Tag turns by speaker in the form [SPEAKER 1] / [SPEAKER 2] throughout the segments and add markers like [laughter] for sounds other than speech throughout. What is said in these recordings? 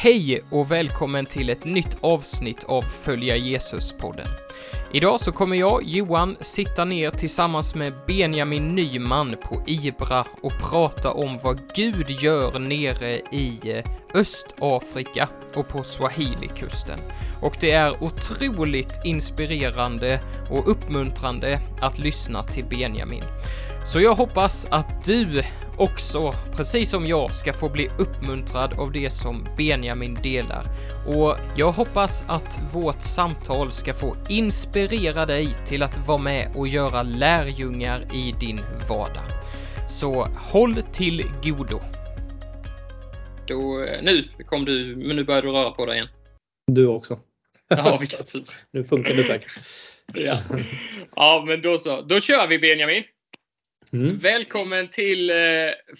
[SPEAKER 1] Hej och välkommen till ett nytt avsnitt av Följa Jesus-podden. Idag så kommer jag, Johan, sitta ner tillsammans med Benjamin Nyman på Ibra och prata om vad Gud gör nere i eh, Östafrika och på Swahili-kusten. Och det är otroligt inspirerande och uppmuntrande att lyssna till Benjamin. Så jag hoppas att du också, precis som jag, ska få bli uppmuntrad av det som Benjamin delar. Och jag hoppas att vårt samtal ska få in inspirera dig till att vara med och göra lärjungar i din vardag. Så håll till godo. Då, nu kom du, men nu börjar du röra på dig igen.
[SPEAKER 2] Du också. [laughs]
[SPEAKER 1] Ja, vilken tur.
[SPEAKER 2] Nu funkar det säkert. [laughs]
[SPEAKER 1] Ja. ja, men då så. Då kör vi Benjamin.
[SPEAKER 2] Mm.
[SPEAKER 1] Välkommen till eh,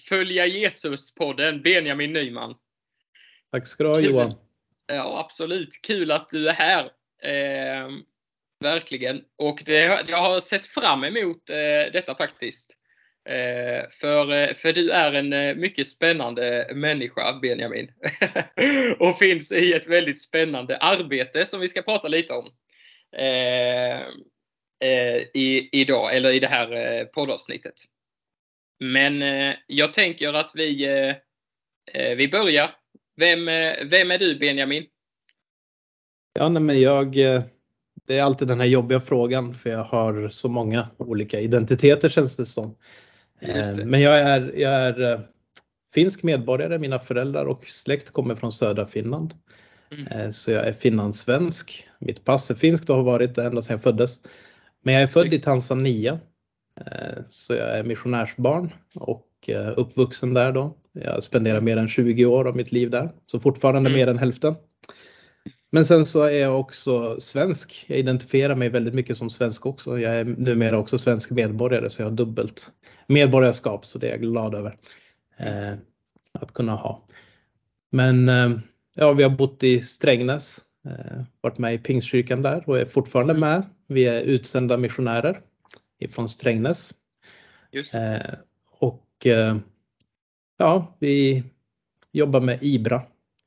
[SPEAKER 1] Följa Jesus-podden, Benjamin Nyman.
[SPEAKER 2] Tack ska du ha
[SPEAKER 1] Kul.
[SPEAKER 2] Johan.
[SPEAKER 1] Ja, absolut. Kul att du är här. Eh, verkligen. Och det, jag har sett fram emot eh, detta faktiskt. Eh, för, eh, för du är en eh, mycket spännande människa, Benjamin. [laughs] och finns i ett väldigt spännande arbete som vi ska prata lite om. Eh, eh, i, idag, eller i det här eh, poddavsnittet. Men eh, jag tänker att vi, eh, eh vi börjar. Vem, eh, vem är du Benjamin?
[SPEAKER 2] Ja, nej, men jag, eh, det är alltid den här jobbiga frågan för jag har så många olika identiteter känns det som.
[SPEAKER 1] Det.
[SPEAKER 2] Eh, Men jag är, jag är eh, finsk medborgare, mina föräldrar och släkt kommer från södra Finland.
[SPEAKER 1] Mm.
[SPEAKER 2] Eh, Så jag är finlandssvensk. Mitt pass är finskt och har varit det ända sedan jag föddes. Men jag är född i Tanzania. Så jag är missionärsbarn och uppvuxen där då. Jag spenderar mer än 20 år av mitt liv där, så fortfarande
[SPEAKER 1] Mm.
[SPEAKER 2] mer än hälften. Men sen så är jag också svensk. Jag identifierar mig väldigt mycket som svensk också. Jag är numera också svensk medborgare så jag har dubbelt medborgarskap så det är jag glad över eh, att kunna ha. Men eh, ja, vi har bott i Strängnäs, eh, varit med i Pingstkyrkan där och är fortfarande med. Vi är utsända missionärer ifrån Strängnäs. Eh, och eh, ja, vi jobbar med Ibra.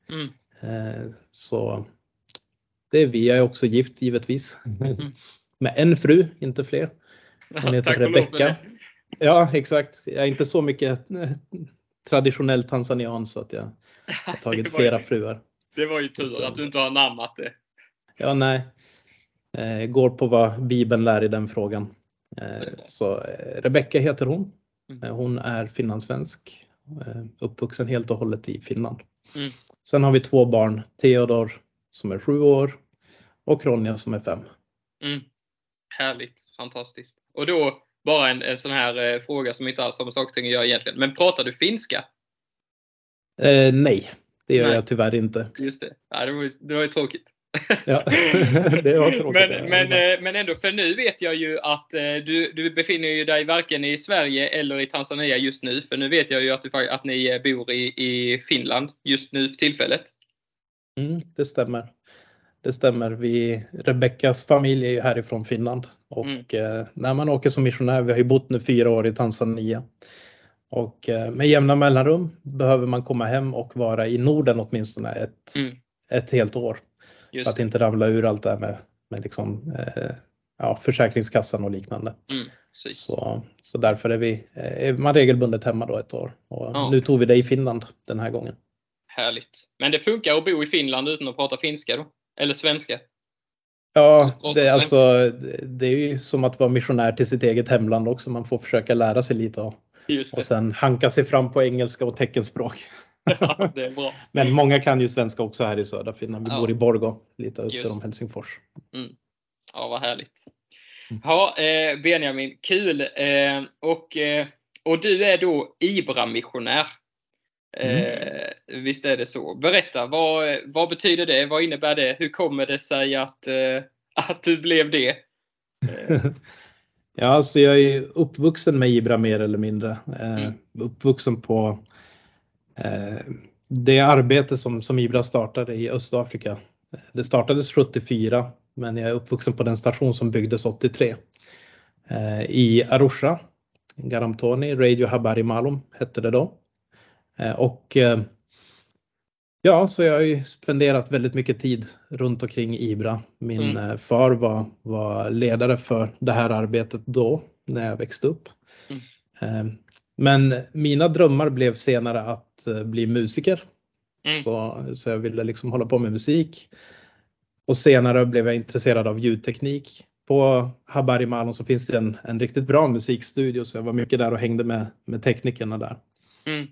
[SPEAKER 1] Mm.
[SPEAKER 2] Eh, så det är vi. Jag är också gift givetvis.
[SPEAKER 1] Mm.
[SPEAKER 2] Med en fru, inte fler. Hon heter Rebecka. Ja, exakt. Jag är inte så mycket traditionell tanzanian så att jag har [laughs] tagit flera
[SPEAKER 1] ju,
[SPEAKER 2] fruar.
[SPEAKER 1] det var ju tur att du inte har namnat det.
[SPEAKER 2] Ja, nej. Eh, går på vad Bibeln lär i den frågan. Eh, så eh, Rebecka heter hon.
[SPEAKER 1] Mm.
[SPEAKER 2] Eh, hon är finlandssvensk. Eh, uppvuxen helt och hållet i Finland.
[SPEAKER 1] Mm.
[SPEAKER 2] Sen har vi två barn. Theodor som är sju år och Ronja som är fem.
[SPEAKER 1] Mm. Härligt. Fantastiskt. Och då bara en, en sån här eh, fråga som inte alls har med saker och göra egentligen. Men pratar du finska?
[SPEAKER 2] Eh, nej, det gör
[SPEAKER 1] Nej.
[SPEAKER 2] jag tyvärr inte.
[SPEAKER 1] Just det. Ja, det, var ju, det var ju tråkigt.
[SPEAKER 2] Ja, [laughs] det var tråkigt.
[SPEAKER 1] Men, men, eh, men ändå, för nu vet jag ju att eh, du, du befinner dig varken i Sverige eller i Tanzania just nu. För nu vet jag ju att, du, att ni eh, bor i, i Finland just nu för tillfället.
[SPEAKER 2] Mm, det stämmer. Det stämmer. Vi, Rebeckas familj är ju härifrån Finland och
[SPEAKER 1] Mm.
[SPEAKER 2] eh, när man åker som missionär, vi har ju bott nu fyra år i Tanzania och eh, med jämna mellanrum behöver man komma hem och vara i Norden åtminstone ett,
[SPEAKER 1] Mm.
[SPEAKER 2] ett helt år för
[SPEAKER 1] Just
[SPEAKER 2] att inte ramla ur allt det här med, med liksom, eh, ja, Försäkringskassan och liknande.
[SPEAKER 1] Mm.
[SPEAKER 2] Så, så därför är, vi, eh, är man regelbundet hemma då ett år och
[SPEAKER 1] Ja.
[SPEAKER 2] nu tog vi det i Finland den här gången.
[SPEAKER 1] Härligt. Men det funkar att bo i Finland utan att prata finska då? Eller svenska?
[SPEAKER 2] Ja, det, alltså, det är ju som att vara missionär till sitt eget hemland också. Man får försöka lära sig lite
[SPEAKER 1] det.
[SPEAKER 2] och sen hanka sig fram på engelska och teckenspråk. [laughs]
[SPEAKER 1] Ja, det är bra.
[SPEAKER 2] Men många kan ju svenska också här i södra Finland. Vi
[SPEAKER 1] Ja.
[SPEAKER 2] bor i Borgå, lite öster
[SPEAKER 1] Just.
[SPEAKER 2] om Helsingfors.
[SPEAKER 1] Ja, vad härligt.
[SPEAKER 2] Mm.
[SPEAKER 1] Ja, eh, Benjamin, kul. Eh, och, eh, och du är då Ibra-missionär. Eh, Visst är det så. Berätta, vad, vad betyder det? Vad innebär det? Hur kommer det sig att, eh, att du blev det? [laughs]
[SPEAKER 2] Ja, alltså jag är uppvuxen med Ibra mer eller mindre. Eh,
[SPEAKER 1] Mm.
[SPEAKER 2] Uppvuxen på det arbete som, som Ibra startade i Östafrika. Det startades 74 men jag är uppvuxen på den station som byggdes 83. Eh, I Arusha, Garamtoni, Radio Habari Malum hette det då. Eh, och eh, Ja, så jag har ju spenderat väldigt mycket tid runt omkring Ibra. Min
[SPEAKER 1] Mm.
[SPEAKER 2] eh, far var, var ledare för det här arbetet då, när jag växte upp.
[SPEAKER 1] Mm.
[SPEAKER 2] Men mina drömmar blev senare att bli musiker.
[SPEAKER 1] Mm.
[SPEAKER 2] Så, så jag ville liksom hålla på med musik. Och senare blev jag intresserad av ljudteknik. På Habari Malon så finns det en, en riktigt bra musikstudio så jag var mycket där och hängde med, med teknikerna där.
[SPEAKER 1] Mm.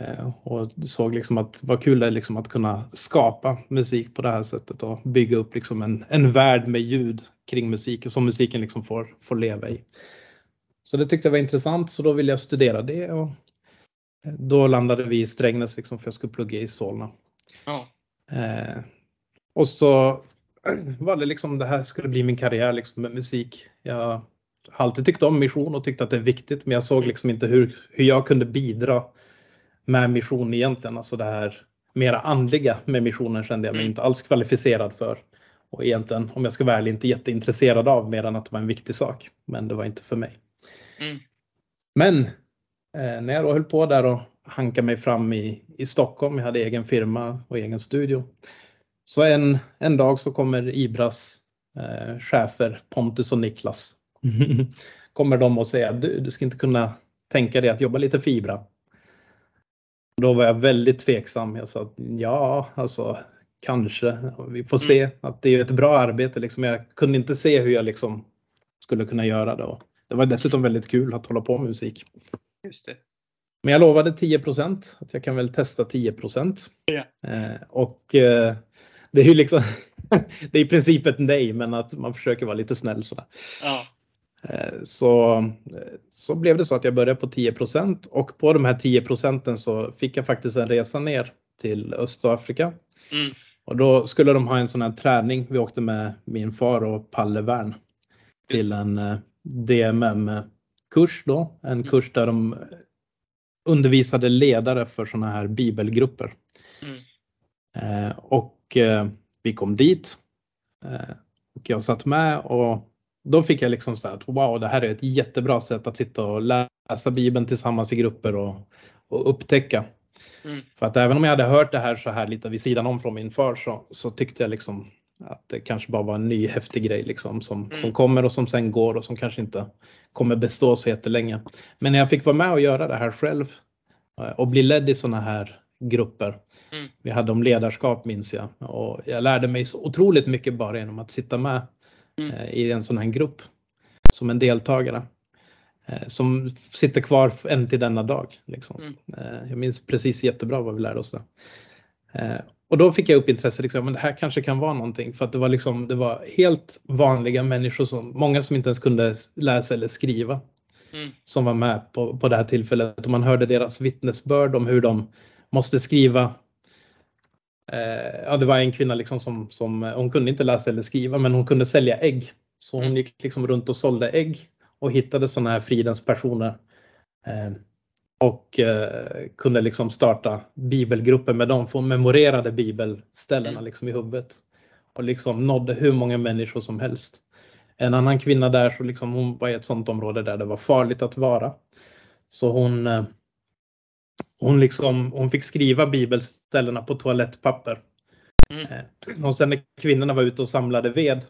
[SPEAKER 2] Eh, och såg liksom att vad kul det är liksom att kunna skapa musik på det här sättet och bygga upp liksom en, en värld med ljud kring musiken som musiken liksom får, får leva i. Så det tyckte jag var intressant så då ville jag studera det och då landade vi i Strängnäs liksom för jag skulle plugga i Solna.
[SPEAKER 1] Ja.
[SPEAKER 2] Eh, och så var det liksom det här skulle bli min karriär liksom med musik. Jag har alltid tyckt om mission och tyckte att det är viktigt men jag såg liksom inte hur, hur jag kunde bidra med mission egentligen. Alltså det här mera andliga med missionen kände jag mig
[SPEAKER 1] Mm.
[SPEAKER 2] inte alls kvalificerad för. Och egentligen, om jag ska vara ärlig, inte jätteintresserad av mer än att det var en viktig sak. Men det var inte för mig.
[SPEAKER 1] Mm.
[SPEAKER 2] Men eh, när jag då höll på där och hanka mig fram i, i Stockholm, jag hade egen firma och egen studio. Så en, en dag så kommer Ibras eh, chefer Pontus och Niklas. [laughs] kommer de och säger du, du ska inte kunna tänka dig att jobba lite för Ibra. Då var jag väldigt tveksam. Jag sa att ja, alltså kanske. Vi får se. Att det är ett bra arbete. Liksom. Jag kunde inte se hur jag liksom skulle kunna göra det. Det var dessutom väldigt kul att hålla på med musik.
[SPEAKER 1] Just det.
[SPEAKER 2] Men jag lovade 10 att jag kan väl testa 10
[SPEAKER 1] Ja.
[SPEAKER 2] eh, Och eh, det är ju liksom, [laughs] det är i princip ett nej, men att man försöker vara lite snäll sådär.
[SPEAKER 1] Ja.
[SPEAKER 2] Eh, Så, eh, så blev det så att jag började på 10% och på de här 10 procenten så fick jag faktiskt en resa ner till Östafrika.
[SPEAKER 1] Mm.
[SPEAKER 2] Och då skulle de ha en sån här träning. Vi åkte med min far och Palle Wern till en eh, DMM-kurs då. En kurs där de undervisade ledare för såna här bibelgrupper.
[SPEAKER 1] Mm.
[SPEAKER 2] Eh, och eh, vi kom dit. Eh, och jag satt med och då fick jag liksom så här att wow, det här är ett jättebra sätt att sitta och läsa Bibeln tillsammans i grupper och, och upptäcka.
[SPEAKER 1] Mm.
[SPEAKER 2] För att även om jag hade hört det här så här lite vid sidan om från min far så, så tyckte jag liksom att det kanske bara var en ny häftig grej liksom som,
[SPEAKER 1] Mm.
[SPEAKER 2] som kommer och som sen går och som kanske inte kommer bestå så jättelänge. Men när jag fick vara med och göra det här själv eh, och bli ledd i sådana här grupper.
[SPEAKER 1] Mm.
[SPEAKER 2] Vi hade om ledarskap minns jag och jag lärde mig så otroligt mycket bara genom att sitta med
[SPEAKER 1] Mm.
[SPEAKER 2] eh, i en sån här grupp som en deltagare. eh, Som sitter kvar än till denna dag. Liksom.
[SPEAKER 1] Mm.
[SPEAKER 2] Eh, Jag minns precis jättebra vad vi lärde oss där. Och då fick jag upp intresse, liksom, men det här kanske kan vara någonting. För att det var, liksom, det var helt vanliga människor, som, många som inte ens kunde läsa eller skriva,
[SPEAKER 1] Mm.
[SPEAKER 2] som var med på, på det här tillfället. Och man hörde deras vittnesbörd om hur de måste skriva. Eh, ja, det var en kvinna liksom som, som, hon kunde inte läsa eller skriva, men hon kunde sälja ägg. Så hon
[SPEAKER 1] Mm.
[SPEAKER 2] gick liksom runt och sålde ägg och hittade sådana här fridens personer. Eh, och eh, kunde liksom starta bibelgrupper med dem, få memorerade bibelställena
[SPEAKER 1] Mm.
[SPEAKER 2] liksom i huvudet. Och liksom nådde hur många människor som helst. En annan kvinna där, så liksom hon var i ett sådant område där det var farligt att vara. Så hon, eh, hon, liksom, hon fick skriva bibelställena på toalettpapper.
[SPEAKER 1] Mm.
[SPEAKER 2] Eh, Och sen när kvinnorna var ute och samlade ved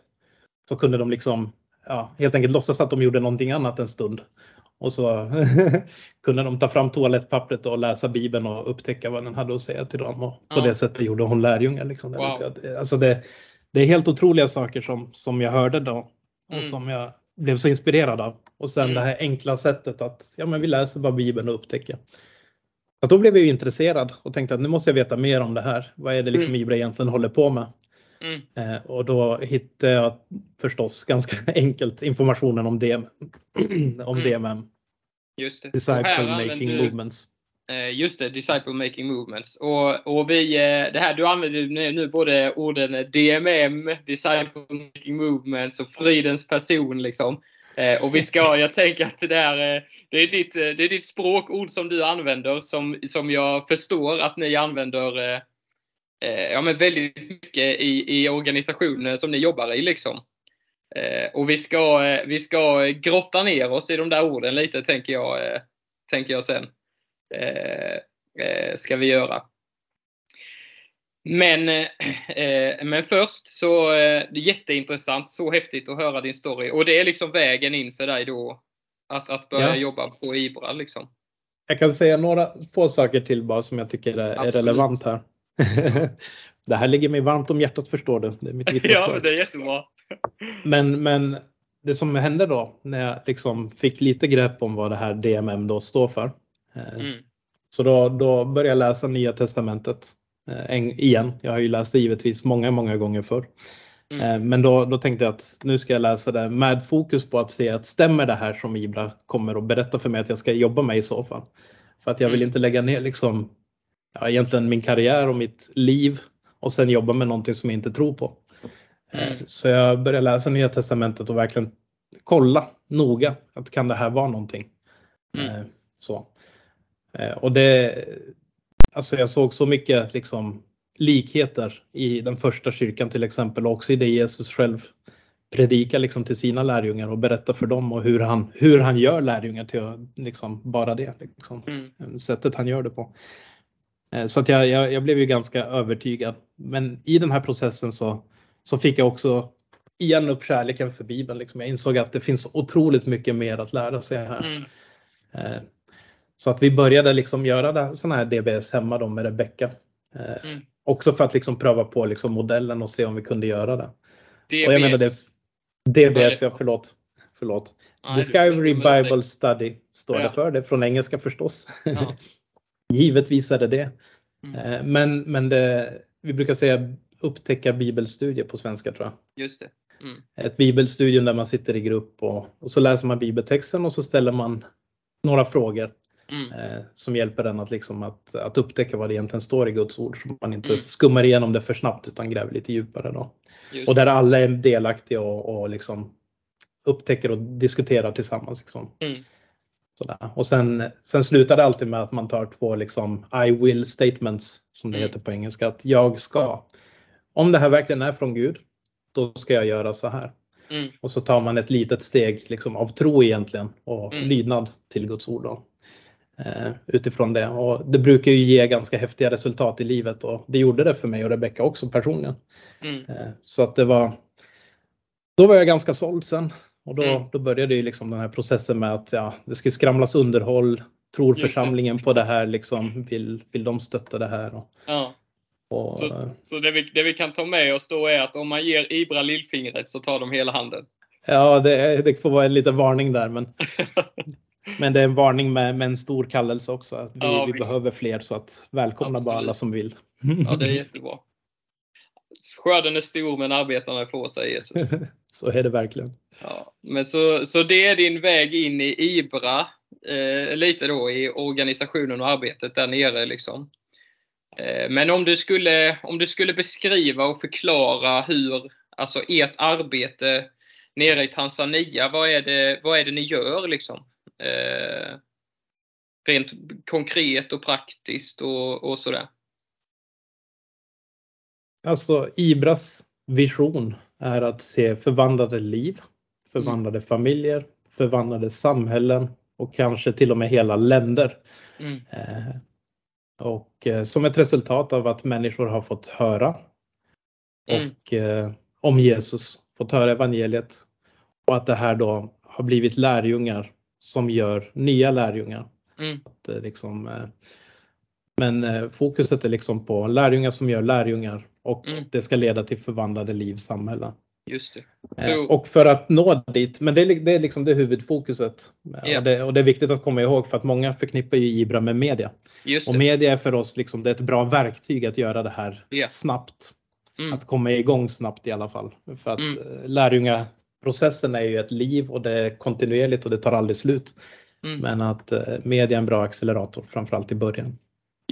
[SPEAKER 2] så kunde de liksom ja, helt enkelt låtsas att de gjorde någonting annat en stund. Och så [laughs] kunde de ta fram toalettpappret och läsa Bibeln och upptäcka vad den hade att säga till dem. Och på
[SPEAKER 1] Ja.
[SPEAKER 2] det sättet gjorde hon lärjungar. Liksom.
[SPEAKER 1] Wow.
[SPEAKER 2] Alltså det, det är helt otroliga saker som, som jag hörde då och
[SPEAKER 1] Mm.
[SPEAKER 2] som jag blev så inspirerad av. Och sen
[SPEAKER 1] Mm.
[SPEAKER 2] det här enkla sättet att ja, men vi läser bara Bibeln och upptäcker. Att då blev jag ju intresserad och tänkte att nu måste jag veta mer om det här. Vad är det liksom
[SPEAKER 1] Mm.
[SPEAKER 2] Ibra egentligen håller på med?
[SPEAKER 1] Mm.
[SPEAKER 2] Eh, och då hittade jag förstås ganska [laughs] enkelt informationen om, DM, [clears throat] om
[SPEAKER 1] Mm.
[SPEAKER 2] DMM,
[SPEAKER 1] Just det.
[SPEAKER 2] Disciple Making
[SPEAKER 1] du-
[SPEAKER 2] Movements.
[SPEAKER 1] Eh, Just det, Disciple Making Movements. Och, och vi, eh, det här, du använder nu, både orden DMM, Disciple Making Movements och Fridens person liksom. Eh, och vi ska, jag tänker att det där, eh, det är ditt, eh, det är ditt språkord som du använder som, som jag förstår att ni använder eh, eh ja, men väldigt mycket i, i organisationer som ni jobbar i liksom. Eh, och vi ska, eh, vi ska grotta ner oss i de där orden lite tänker jag, eh, tänker jag sen eh, eh, ska vi göra. Men, eh, men först så, eh, jätteintressant, så häftigt att höra din story. Och det är liksom vägen in för dig då, att, att börja ja. jobba på Ibra liksom?
[SPEAKER 2] Jag kan säga några få saker till bara som jag tycker är, är relevant här. [laughs] det här ligger mig varmt om hjärtat förstår du. Det är mitt
[SPEAKER 1] ja, det är jättebra.
[SPEAKER 2] men, men det som hände då när jag liksom fick lite grepp om vad det här DMM då står för. Eh, mm. Så då, då började jag läsa Nya Testamentet eh, igen. Jag har ju läst det givetvis många, många gånger förr. Mm. Eh, men då, då tänkte jag att nu ska jag läsa det med fokus på att se att stämmer det här som Ibra kommer att berätta för mig att jag ska jobba med i så fall. För att jag vill mm. inte lägga ner liksom, ja, egentligen min karriär och mitt liv och sen jobba med någonting som jag inte tror på. Mm. Så jag började läsa Nya Testamentet och verkligen kolla noga att kan det här vara någonting. Mm. Så. Och det, alltså jag såg så mycket liksom likheter i den första kyrkan till exempel och också i det Jesus själv predikar liksom till sina lärjungar och berättar för dem och hur han, hur han gör lärjungar till liksom bara det. Liksom, mm. Sättet han gör det på. Eh, så att jag, jag, jag, blev ju ganska övertygad. Men i den här processen så, så fick jag också igen upp kärleken för Bibeln. Liksom. Jag insåg att det finns otroligt mycket mer att lära sig här. Mm. Så att vi började liksom göra sådana här DBS hemma då med Rebecka. Eh, mm. Också för att liksom pröva på liksom modellen och se om vi kunde göra det. DBS. Och jag menar det, DBS, ja förlåt. förlåt. Nej, Discovery Bible Study står ja. det för. Det är från engelska förstås. Ja. [laughs] Givetvis är det det. Mm. Eh, men, men det, vi brukar säga upptäcka bibelstudier på svenska tror
[SPEAKER 1] jag. Just det. Mm.
[SPEAKER 2] Ett bibelstudium där man sitter i grupp och, och så läser man bibeltexten och så ställer man några frågor Mm. Eh, som hjälper en att, liksom att, att upptäcka vad det egentligen står i Guds ord så man inte mm. skummar igenom det för snabbt utan gräver lite djupare. Då. Och där alla är delaktiga och, och liksom upptäcker och diskuterar tillsammans. Liksom. Mm. Sådär. Och sen, sen slutar det alltid med att man tar två liksom I will statements som det mm. heter på engelska. Att jag ska. Om det här verkligen är från Gud, då ska jag göra så här. Mm. Och så tar man ett litet steg liksom, av tro egentligen och mm. lydnad till Guds ord. Då. Eh, utifrån det. Och det brukar ju ge ganska häftiga resultat i livet och det gjorde det för mig och Rebecka också personligen. Mm. Eh, så att det var, då var jag ganska såld sen och då, mm. då började ju liksom den här processen med att ja, det skulle skramlas underhåll. Tror församlingen på det här liksom? Vill, vill de stötta det här? Och,
[SPEAKER 1] ja. och, så, så det, vi, det vi kan ta med oss då är att om man ger Ibra lillfingret så tar de hela handen?
[SPEAKER 2] Ja, det, det får vara en liten varning där men [laughs] Men det är en varning med, med en stor kallelse också. Att vi, ja, vi behöver fler så att välkomna Absolut. bara alla som vill.
[SPEAKER 1] Ja, det är jättebra. Skörden är stor men arbetarna är få, säger Jesus. [laughs]
[SPEAKER 2] så är det verkligen.
[SPEAKER 1] Ja, men så, så det är din väg in i IBRA, eh, lite då i organisationen och arbetet där nere. Liksom. Eh, men om du, skulle, om du skulle beskriva och förklara hur alltså ert arbete nere i Tanzania, vad är det, vad är det ni gör? Liksom? Eh, rent konkret och praktiskt och, och sådär?
[SPEAKER 2] Alltså Ibras vision är att se förvandlade liv, förvandlade mm. familjer, förvandlade samhällen och kanske till och med hela länder. Mm. Eh, och eh, som ett resultat av att människor har fått höra mm. och eh, om Jesus, fått höra evangeliet och att det här då har blivit lärjungar som gör nya lärjungar. Mm. Att, eh, liksom, eh, men eh, fokuset är liksom på lärjungar som gör lärjungar och mm. det ska leda till förvandlade liv, samhällen.
[SPEAKER 1] Just
[SPEAKER 2] det. Så... Och för att nå dit, men det är, det är liksom det huvudfokuset. Yeah. Och, det, och, det, är viktigt att komma ihåg för att många förknippar ju Ibra med media. Och media är för oss liksom, det är ett bra verktyg att göra det här yeah. snabbt. Mm. Att komma igång snabbt i alla fall. För att mm. lärjunga, processen är ju ett liv och det är kontinuerligt och det tar aldrig slut. Mm. Men att eh, media är en bra accelerator, framförallt i början.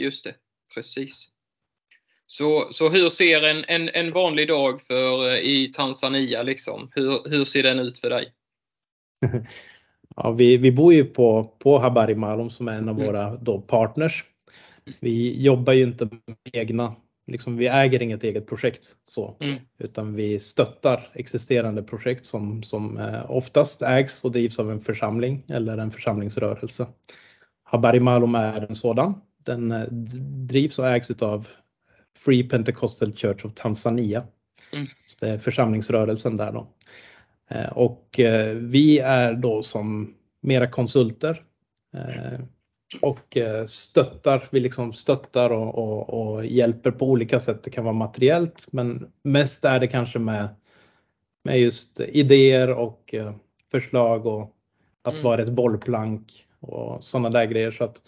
[SPEAKER 1] Just det, precis. Så, så hur ser en, en, en vanlig dag för, eh, i Tanzania? Liksom? Hur, hur ser den ut för dig? [laughs]
[SPEAKER 2] ja, vi, vi bor ju på, på Habari Malum som är en av mm. våra då partners. Vi jobbar ju inte med egna liksom, vi äger inget eget projekt så, mm. utan vi stöttar existerande projekt som, som eh, oftast ägs och drivs av en församling eller en församlingsrörelse. Habari Malum är en sådan. Den eh, drivs och ägs av Free Pentecostal Church of Tanzania.
[SPEAKER 1] Mm.
[SPEAKER 2] Det är församlingsrörelsen där då. Eh, och eh, vi är då som mera konsulter eh, och eh, stöttar, vi liksom stöttar och, och, och, hjälper på olika sätt. Det kan vara materiellt men mest är det kanske med, med just idéer och eh, förslag och att
[SPEAKER 1] Mm.
[SPEAKER 2] vara ett bollplank och sådana där grejer. Så att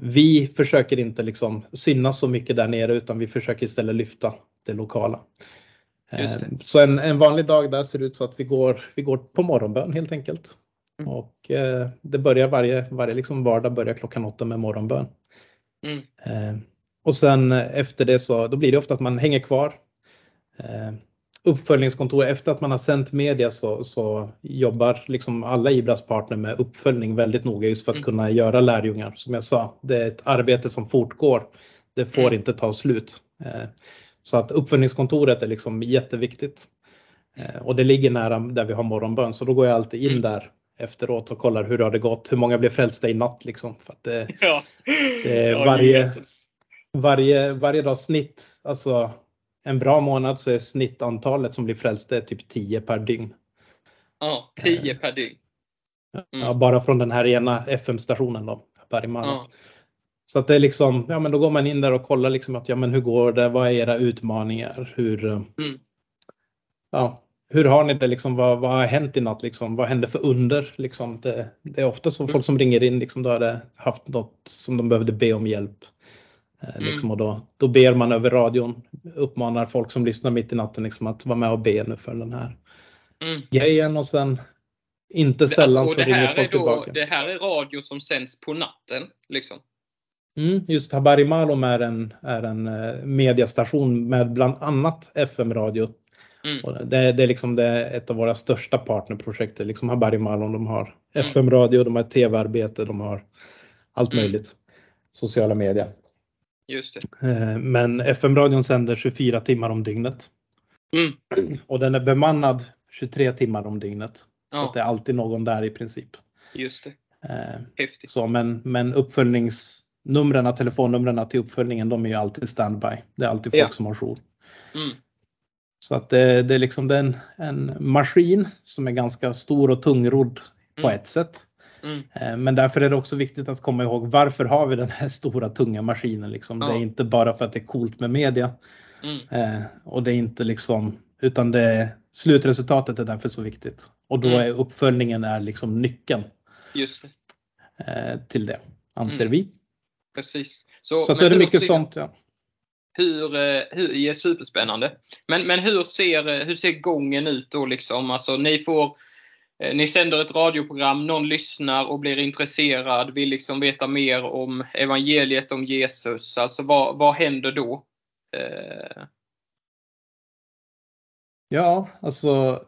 [SPEAKER 2] vi försöker inte liksom synas så mycket där nere utan vi försöker istället lyfta det lokala.
[SPEAKER 1] Det.
[SPEAKER 2] Eh, Så en, en vanlig dag där ser ut så att vi går, vi går på morgonbön helt enkelt.
[SPEAKER 1] Mm.
[SPEAKER 2] Och eh, det börjar varje, varje liksom vardag börjar klockan åtta med morgonbön.
[SPEAKER 1] Mm.
[SPEAKER 2] Eh, och sen efter det så då blir det ofta att man hänger kvar. Eh, uppföljningskontor, efter att man har sänt media så, så jobbar liksom alla Ibras partner med uppföljning väldigt noga just för att
[SPEAKER 1] Mm.
[SPEAKER 2] kunna göra lärjungar. Som jag sa, det är ett arbete som fortgår. Det får
[SPEAKER 1] Mm.
[SPEAKER 2] inte ta slut. Eh, så att uppföljningskontoret är liksom jätteviktigt. Eh, och det ligger nära där vi har morgonbön så då går jag alltid in
[SPEAKER 1] Mm.
[SPEAKER 2] där efteråt och kollar hur har det gått, hur många blev frälsta i natt liksom. För att det, [laughs]
[SPEAKER 1] Ja.
[SPEAKER 2] Det varje- varje, varje dag snitt, alltså en bra månad så är snittantalet som blir frälsta typ 10 per dygn.
[SPEAKER 1] Ja, 10 per dygn. Mm.
[SPEAKER 2] Ja, bara från den här ena FM-stationen då, Bergman.
[SPEAKER 1] Ja.
[SPEAKER 2] Så att det är liksom, ja men då går man in där och kollar liksom att ja men hur går det, vad är era utmaningar, hur, eh,
[SPEAKER 1] Mm.
[SPEAKER 2] ja, hur har ni det liksom, vad, vad har hänt i natt liksom, vad hände för under liksom. Det, det är ofta så folk som ringer in liksom, då har det haft något som de behövde be om hjälp. Eh,
[SPEAKER 1] Mm.
[SPEAKER 2] Liksom, och då, då ber man över radion, uppmanar folk som lyssnar mitt i natten liksom, att vara med och be nu för den här
[SPEAKER 1] Mm.
[SPEAKER 2] grejen och sen inte
[SPEAKER 1] Det-
[SPEAKER 2] sällan
[SPEAKER 1] alltså,
[SPEAKER 2] så ringer folk
[SPEAKER 1] då,
[SPEAKER 2] tillbaka.
[SPEAKER 1] det här är radio som sänds på natten. Liksom.
[SPEAKER 2] Mm, just Habari Malum är en, är en eh, mediastation med bland annat FM-radio.
[SPEAKER 1] Mm.
[SPEAKER 2] Det, det är liksom det ett av våra största partnerprojekt. det Liksom Habari Malum, de har
[SPEAKER 1] Mm.
[SPEAKER 2] FM-radio, de har tv-arbete, de har allt
[SPEAKER 1] Mm.
[SPEAKER 2] möjligt. Sociala medier.
[SPEAKER 1] Just det.
[SPEAKER 2] Eh, Men FM-radion sänder 24 timmar om dygnet.
[SPEAKER 1] Mm. [clears throat]
[SPEAKER 2] Och den är bemannad 23 timmar om dygnet. Så
[SPEAKER 1] Ja.
[SPEAKER 2] det är alltid någon där i princip.
[SPEAKER 1] Just det.
[SPEAKER 2] Eh,
[SPEAKER 1] Häftigt.
[SPEAKER 2] Så, men, men uppföljningsnumren, telefonnumren till uppföljningen, de är ju alltid standby. Det är alltid folk
[SPEAKER 1] Ja.
[SPEAKER 2] som har jour.
[SPEAKER 1] Mm.
[SPEAKER 2] Så att det, det är liksom det är en, en maskin som är ganska stor och tungrodd på
[SPEAKER 1] Mm.
[SPEAKER 2] ett sätt.
[SPEAKER 1] Mm.
[SPEAKER 2] Eh, Men därför är det också viktigt att komma ihåg varför har vi den här stora tunga maskinen? Liksom. Det
[SPEAKER 1] Ja.
[SPEAKER 2] är inte bara för att det är coolt med media
[SPEAKER 1] Mm.
[SPEAKER 2] eh, och det är inte liksom utan det slutresultatet är därför så viktigt. Och då
[SPEAKER 1] Mm.
[SPEAKER 2] är uppföljningen är liksom nyckeln
[SPEAKER 1] Just det.
[SPEAKER 2] eh, till det, anser
[SPEAKER 1] Mm.
[SPEAKER 2] vi.
[SPEAKER 1] Precis. Så,
[SPEAKER 2] Så att det är mycket sånt. Ja.
[SPEAKER 1] Hur, eh, hur, ja, superspännande. Men, men hur, ser, eh, hur ser gången ut då liksom? Alltså ni får, eh, ni sänder ett radioprogram, någon lyssnar och blir intresserad, vill liksom veta mer om evangeliet, om Jesus. Alltså vad, vad händer då? Eh,
[SPEAKER 2] Ja, alltså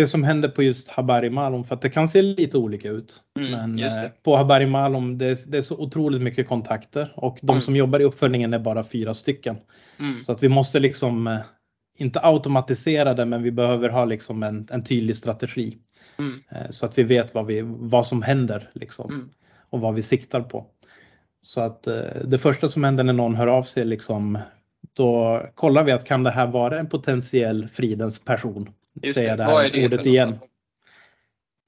[SPEAKER 2] det som händer på just Habari Malum, för att det kan se lite olika ut.
[SPEAKER 1] Mm,
[SPEAKER 2] men eh, på Habari Malum, det, det är så otroligt mycket kontakter och de
[SPEAKER 1] Mm.
[SPEAKER 2] som jobbar i uppföljningen är bara fyra stycken.
[SPEAKER 1] mm,
[SPEAKER 2] Så att vi måste liksom eh, inte automatisera det, men vi behöver ha liksom en, en tydlig strategi
[SPEAKER 1] mm,
[SPEAKER 2] eh, så att vi vet vad, vi, vad som händer liksom,
[SPEAKER 1] mm,
[SPEAKER 2] och vad vi siktar på. Så att eh, det första som händer när någon hör av sig, liksom, då kollar vi att kan det här vara en potentiell fridens person?
[SPEAKER 1] Just
[SPEAKER 2] Säger
[SPEAKER 1] det.
[SPEAKER 2] här
[SPEAKER 1] det
[SPEAKER 2] ordet igen.
[SPEAKER 1] något?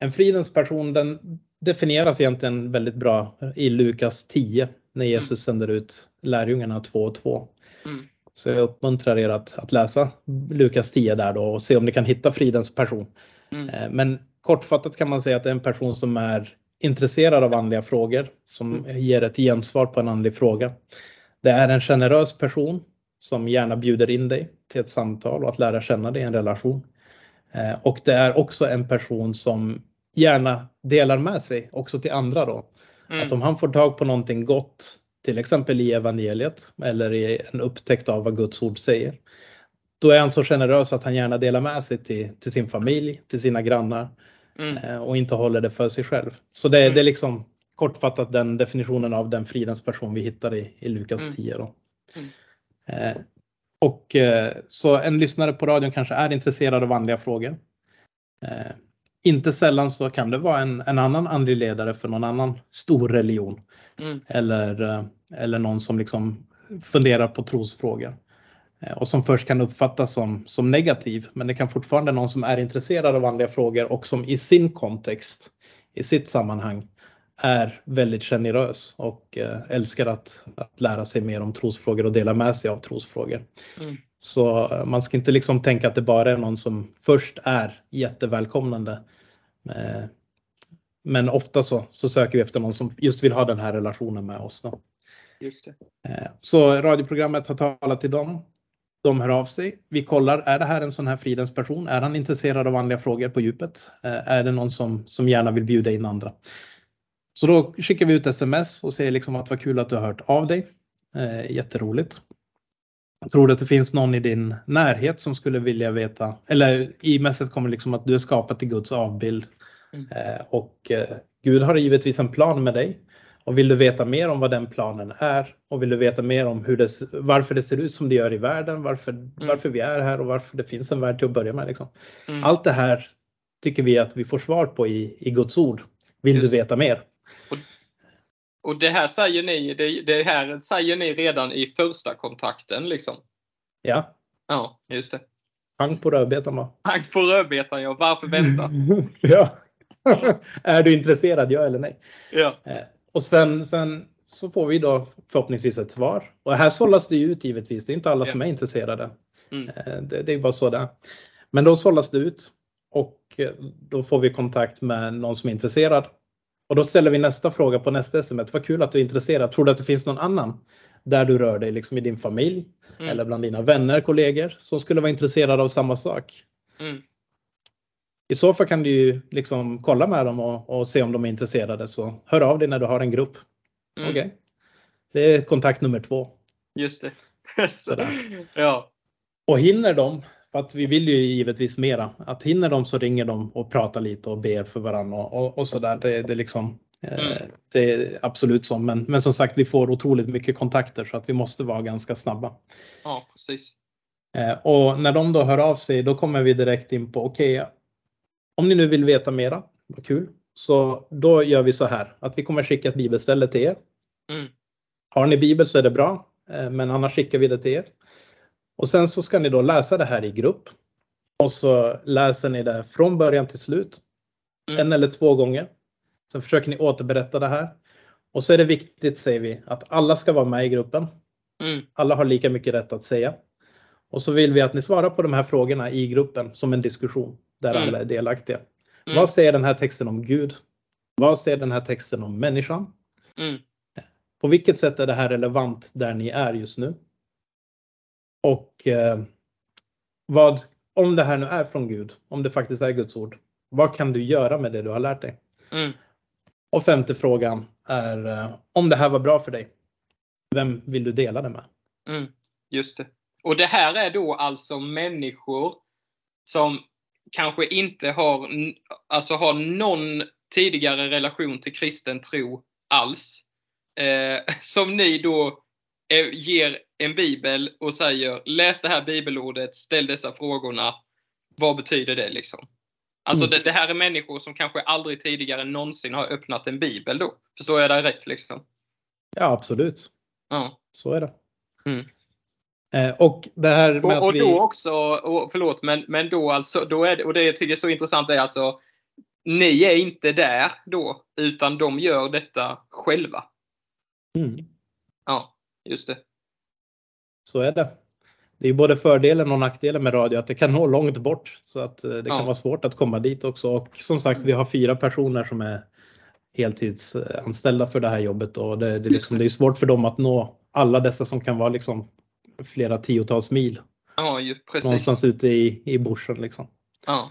[SPEAKER 2] En fridens person den definieras egentligen väldigt bra i Lukas 10 när Jesus sänder ut lärjungarna två och två.
[SPEAKER 1] Mm,
[SPEAKER 2] Så jag uppmuntrar er att, att läsa Lukas 10 där då och se om ni kan hitta fridens person.
[SPEAKER 1] mm,
[SPEAKER 2] Eh, Men kortfattat kan man säga att det är en person som är intresserad av andliga frågor, som ger ett gensvar på en andlig fråga. Det är en generös person som gärna bjuder in dig till ett samtal och att lära känna dig i en relation. Eh, Och det är också en person som gärna delar med sig också till andra då.
[SPEAKER 1] mm,
[SPEAKER 2] Att om han får tag på någonting gott, till exempel i evangeliet eller i en upptäckt av vad Guds ord säger, då är han så generös att han gärna delar med sig till, till sin familj, till sina grannar
[SPEAKER 1] mm,
[SPEAKER 2] eh, och inte håller det för sig själv. Så det,
[SPEAKER 1] Mm.
[SPEAKER 2] det är liksom kortfattat den definitionen av den fridens person vi hittar i, i Lukas
[SPEAKER 1] Mm.
[SPEAKER 2] 10. Då.
[SPEAKER 1] Mm.
[SPEAKER 2] Och eh, så en lyssnare på radion kanske är intresserad av andliga frågor. Eh, inte sällan så kan det vara en, en annan andlig ledare för någon annan stor religion
[SPEAKER 1] mm,
[SPEAKER 2] eller, eh, eller någon som liksom funderar på trosfrågor. Eh, och som först kan uppfattas som, som negativ, men det kan fortfarande någon som är intresserad av andliga frågor och som i sin kontext, i sitt sammanhang, är väldigt generös och eh, älskar att, att lära sig mer om trosfrågor och dela med sig av trosfrågor. Mm. Så eh, man ska inte liksom tänka att det bara är någon som först är jättevälkomnande. Men ofta så, så söker vi efter någon som just vill ha den här relationen med oss. Då.
[SPEAKER 1] Just det.
[SPEAKER 2] Så radioprogrammet har talat till dem de hör av sig. Vi kollar, är det här en sån här fridens person? Är han intresserad av andliga frågor på djupet? Eh, är det någon som, som gärna vill bjuda in andra? Så då skickar vi ut sms och säger liksom att vad kul att du har hört av dig. Eh, jätteroligt. Tror du att det finns någon i din närhet som skulle vilja veta, eller i messet kommer liksom att du är skapad till Guds avbild mm. eh, och eh, Gud har givetvis en plan med dig. Och vill du veta mer om vad den planen är och vill du veta mer om hur det, varför det ser ut som det gör i världen, varför, mm. varför vi är här och varför det finns en värld till att börja med. Liksom. Mm. Allt det här tycker vi att vi får svar på i, i Guds ord. Vill Just. du veta mer?
[SPEAKER 1] Och, och, det här säger ni, det, det, här säger ni redan i första kontakten liksom?
[SPEAKER 2] Ja.
[SPEAKER 1] Ja, just det.
[SPEAKER 2] Pang på rödbetan va?
[SPEAKER 1] Pang på rödbetan ja, varför vänta? [laughs]
[SPEAKER 2] ja. [laughs] är du intresserad, ja eller nej?
[SPEAKER 1] Ja.
[SPEAKER 2] Eh, och sen, sen så får vi då förhoppningsvis ett svar. Och här sållas det ut givetvis. Det är inte alla som är intresserade. Mm. Eh, det, det, är bara så det. Men då sållas det ut och eh, då får vi kontakt med någon som är intresserad. Och då ställer vi nästa fråga på nästa sms. Vad kul att du är intresserad. Tror du att det finns någon annan där du rör dig liksom i din familj mm. eller bland dina vänner, kollegor som skulle vara intresserade av samma sak? Mm. I så fall kan du ju liksom kolla med dem och, och, se om de är intresserade. Så hör av dig när du har en grupp. Mm. Okej. Okay. Det är kontakt nummer två.
[SPEAKER 1] Just det. [laughs] ja.
[SPEAKER 2] Och hinner de, för att vi vill ju givetvis mera, att hinner de så ringer de och pratar lite och ber för varandra och, och, och sådär. Det, det, liksom, eh, mm. det är absolut så. Men, men som sagt, vi får otroligt mycket kontakter så att vi måste vara ganska snabba.
[SPEAKER 1] Ja, precis.
[SPEAKER 2] Eh, och när de då hör av sig, då kommer vi direkt in på okej, okay, om ni nu vill veta mera, vad kul. Så då gör vi så här att vi kommer skicka ett bibelställe till er. Mm. Har ni bibel så är det bra, eh, men annars skickar vi det till er. Och sen så ska ni då läsa det här i grupp. Och så läser ni det från början till slut. Mm. En eller två gånger. Sen försöker ni återberätta det här. Och så är det viktigt, säger vi, att alla ska vara med i gruppen. Mm. Alla har lika mycket rätt att säga. Och så vill vi att ni svarar på de här frågorna i gruppen som en diskussion där mm. alla är delaktiga. Mm. Vad säger den här texten om Gud? Vad säger den här texten om människan? Mm. På vilket sätt är det här relevant där ni är just nu? Och eh, vad, om det här nu är från Gud, om det faktiskt är Guds ord, vad kan du göra med det du har lärt dig? Mm. Och femte frågan är eh, om det här var bra för dig, vem vill du dela det med?
[SPEAKER 1] Mm, just det. Och det här är då alltså människor som kanske inte har, alltså har någon tidigare relation till kristen tro alls. Eh, som ni då ger en bibel och säger läs det här bibelordet, ställ dessa frågorna. Vad betyder det liksom? Alltså mm. det, det, här är människor som kanske aldrig tidigare någonsin har öppnat en bibel då. Förstår jag det rätt liksom?
[SPEAKER 2] Ja absolut.
[SPEAKER 1] Ja.
[SPEAKER 2] Så är det. Mm. Eh, och det här med
[SPEAKER 1] och, och då också, och, förlåt, men, men då alltså, då är det, och det jag tycker är så intressant är alltså, ni är inte där då, utan de gör detta själva.
[SPEAKER 2] Mm.
[SPEAKER 1] Ja, just det.
[SPEAKER 2] Så är det. Det är både fördelen och nackdelen med radio att det kan nå långt bort så att eh, det kan ja. vara svårt att komma dit också. Och som sagt, vi har fyra personer som är heltidsanställda för det här jobbet och det, det, liksom, det är svårt för dem att nå alla dessa som kan vara liksom flera tiotals mil.
[SPEAKER 1] Ja, precis.
[SPEAKER 2] Någonstans ute i, i bushen liksom.
[SPEAKER 1] Ja.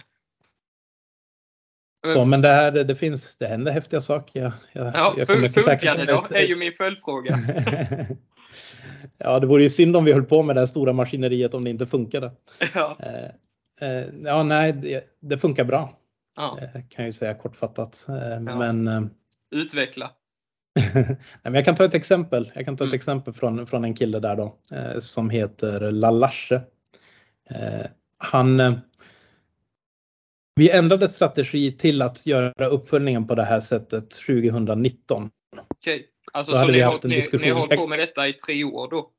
[SPEAKER 2] Så, men det här, det finns, det händer häftiga saker. Jag,
[SPEAKER 1] jag, ja, jag funkar det då? är ju min följdfråga. [laughs]
[SPEAKER 2] ja, det vore ju synd om vi höll på med det här stora maskineriet om det inte funkade. [laughs]
[SPEAKER 1] Ja,
[SPEAKER 2] eh, eh, ja nej, det, det, funkar bra. Ja. Eh, kan jag ju säga kortfattat. Eh, ja. Men eh,
[SPEAKER 1] Utveckla. [laughs]
[SPEAKER 2] Nej, men jag kan ta ett exempel. Jag kan ta ett mm. exempel från, från en kille där då eh, som heter Lalasche. Eh, han eh, vi ändrade strategi till att göra uppföljningen på det här sättet 2019.
[SPEAKER 1] Okej, alltså så, så ni, har, ni, ni har hållit på med detta i tre år då?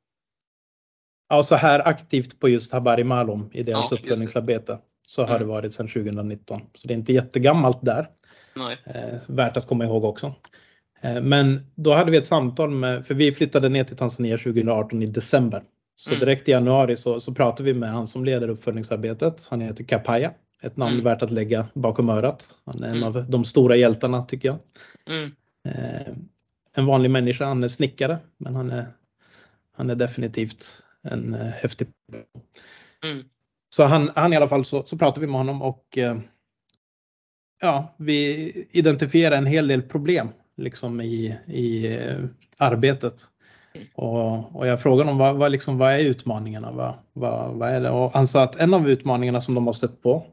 [SPEAKER 2] Ja, så här aktivt på just Habari Malum i deras
[SPEAKER 1] Ja,
[SPEAKER 2] uppföljningsarbete så har
[SPEAKER 1] Mm.
[SPEAKER 2] det varit sedan 2019. Så det är inte jättegammalt där.
[SPEAKER 1] Nej.
[SPEAKER 2] Eh, värt att komma ihåg också. Eh, men då hade vi ett samtal med, för vi flyttade ner till Tanzania 2018 i december. Så
[SPEAKER 1] Mm.
[SPEAKER 2] direkt i januari så, så pratade vi med han som leder uppföljningsarbetet. Han heter Kapaya. Ett namn
[SPEAKER 1] Mm.
[SPEAKER 2] värt att lägga bakom örat. Han är en
[SPEAKER 1] Mm.
[SPEAKER 2] av de stora hjältarna tycker jag.
[SPEAKER 1] Mm.
[SPEAKER 2] Eh, en vanlig människa, han är snickare men han är, han är definitivt en eh, häftig
[SPEAKER 1] Mm.
[SPEAKER 2] så han, han i alla fall så, så pratade vi med honom och eh, ja, vi identifierade en hel del problem liksom i, i eh, arbetet. Och, och jag frågade honom vad, vad, liksom, vad är utmaningarna? Vad, vad, vad är det? Och han sa att en av utmaningarna som de har stött på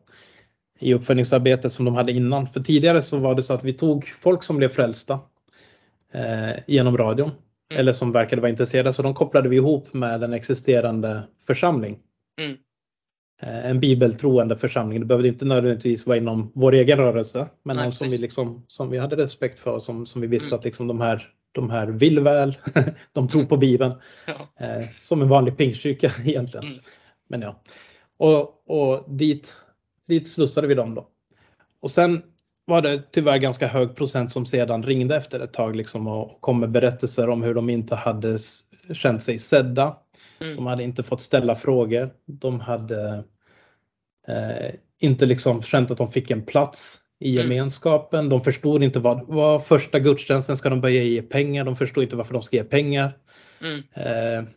[SPEAKER 2] i uppföljningsarbetet som de hade innan. För tidigare så var det så att vi tog folk som blev frälsta eh, genom radion
[SPEAKER 1] Mm.
[SPEAKER 2] eller som verkade vara intresserade så de kopplade vi ihop med en existerande församling.
[SPEAKER 1] Mm.
[SPEAKER 2] Eh, en bibeltroende församling. Det behövde inte nödvändigtvis vara inom vår egen rörelse, men
[SPEAKER 1] Nej,
[SPEAKER 2] någon som vi, liksom, som vi hade respekt för, som, som vi visste
[SPEAKER 1] Mm.
[SPEAKER 2] att liksom de, här, de här vill väl, [laughs] de tror på Bibeln.
[SPEAKER 1] Ja.
[SPEAKER 2] Eh, som en vanlig pingstkyrka [laughs] egentligen.
[SPEAKER 1] Mm.
[SPEAKER 2] Men ja. Och, och dit, dit slussade vi dem då. Och sen var det tyvärr ganska hög procent som sedan ringde efter ett tag liksom och kom med berättelser om hur de inte hade känt sig sedda.
[SPEAKER 1] Mm.
[SPEAKER 2] De hade inte fått ställa frågor. De hade eh, inte liksom känt att de fick en plats i
[SPEAKER 1] Mm.
[SPEAKER 2] gemenskapen. De förstod inte vad, vad första gudstjänsten ska de börja ge pengar. De förstod inte varför de ska ge pengar.
[SPEAKER 1] Mm.
[SPEAKER 2] Eh,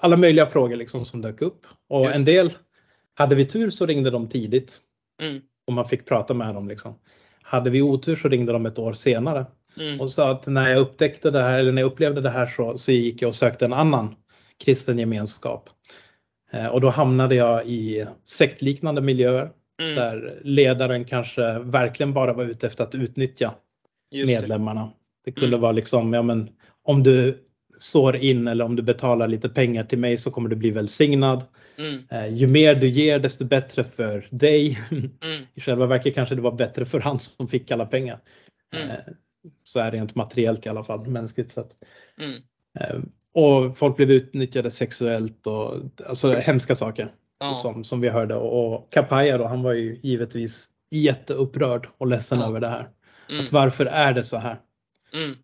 [SPEAKER 2] alla möjliga frågor liksom som dök upp. Och
[SPEAKER 1] Just
[SPEAKER 2] en del, hade vi tur så ringde de tidigt
[SPEAKER 1] Mm.
[SPEAKER 2] och man fick prata med dem. Liksom. Hade vi otur så ringde de ett år senare
[SPEAKER 1] Mm.
[SPEAKER 2] och sa att när jag upptäckte det här eller när jag upplevde det här så, så gick jag och sökte en annan kristen gemenskap. Eh, och då hamnade jag i sektliknande miljöer
[SPEAKER 1] Mm.
[SPEAKER 2] där ledaren kanske verkligen bara var ute efter att utnyttja
[SPEAKER 1] Just det.
[SPEAKER 2] medlemmarna. Det kunde
[SPEAKER 1] Mm.
[SPEAKER 2] vara liksom, ja men om du sår in eller om du betalar lite pengar till mig så kommer du bli välsignad.
[SPEAKER 1] Mm.
[SPEAKER 2] Eh, ju mer du ger desto bättre för dig. [laughs]
[SPEAKER 1] Mm.
[SPEAKER 2] I själva verket kanske det var bättre för han som fick alla pengar.
[SPEAKER 1] Mm.
[SPEAKER 2] Eh, så är det rent materiellt i alla fall, mänskligt sett.
[SPEAKER 1] Mm.
[SPEAKER 2] Eh, och folk blev utnyttjade sexuellt och alltså hemska saker
[SPEAKER 1] Ja.
[SPEAKER 2] som, som vi hörde. Och, och Kapaya då, han var ju givetvis jätteupprörd och ledsen
[SPEAKER 1] Ja.
[SPEAKER 2] över det här.
[SPEAKER 1] Mm.
[SPEAKER 2] Att varför är det så här?
[SPEAKER 1] Mm.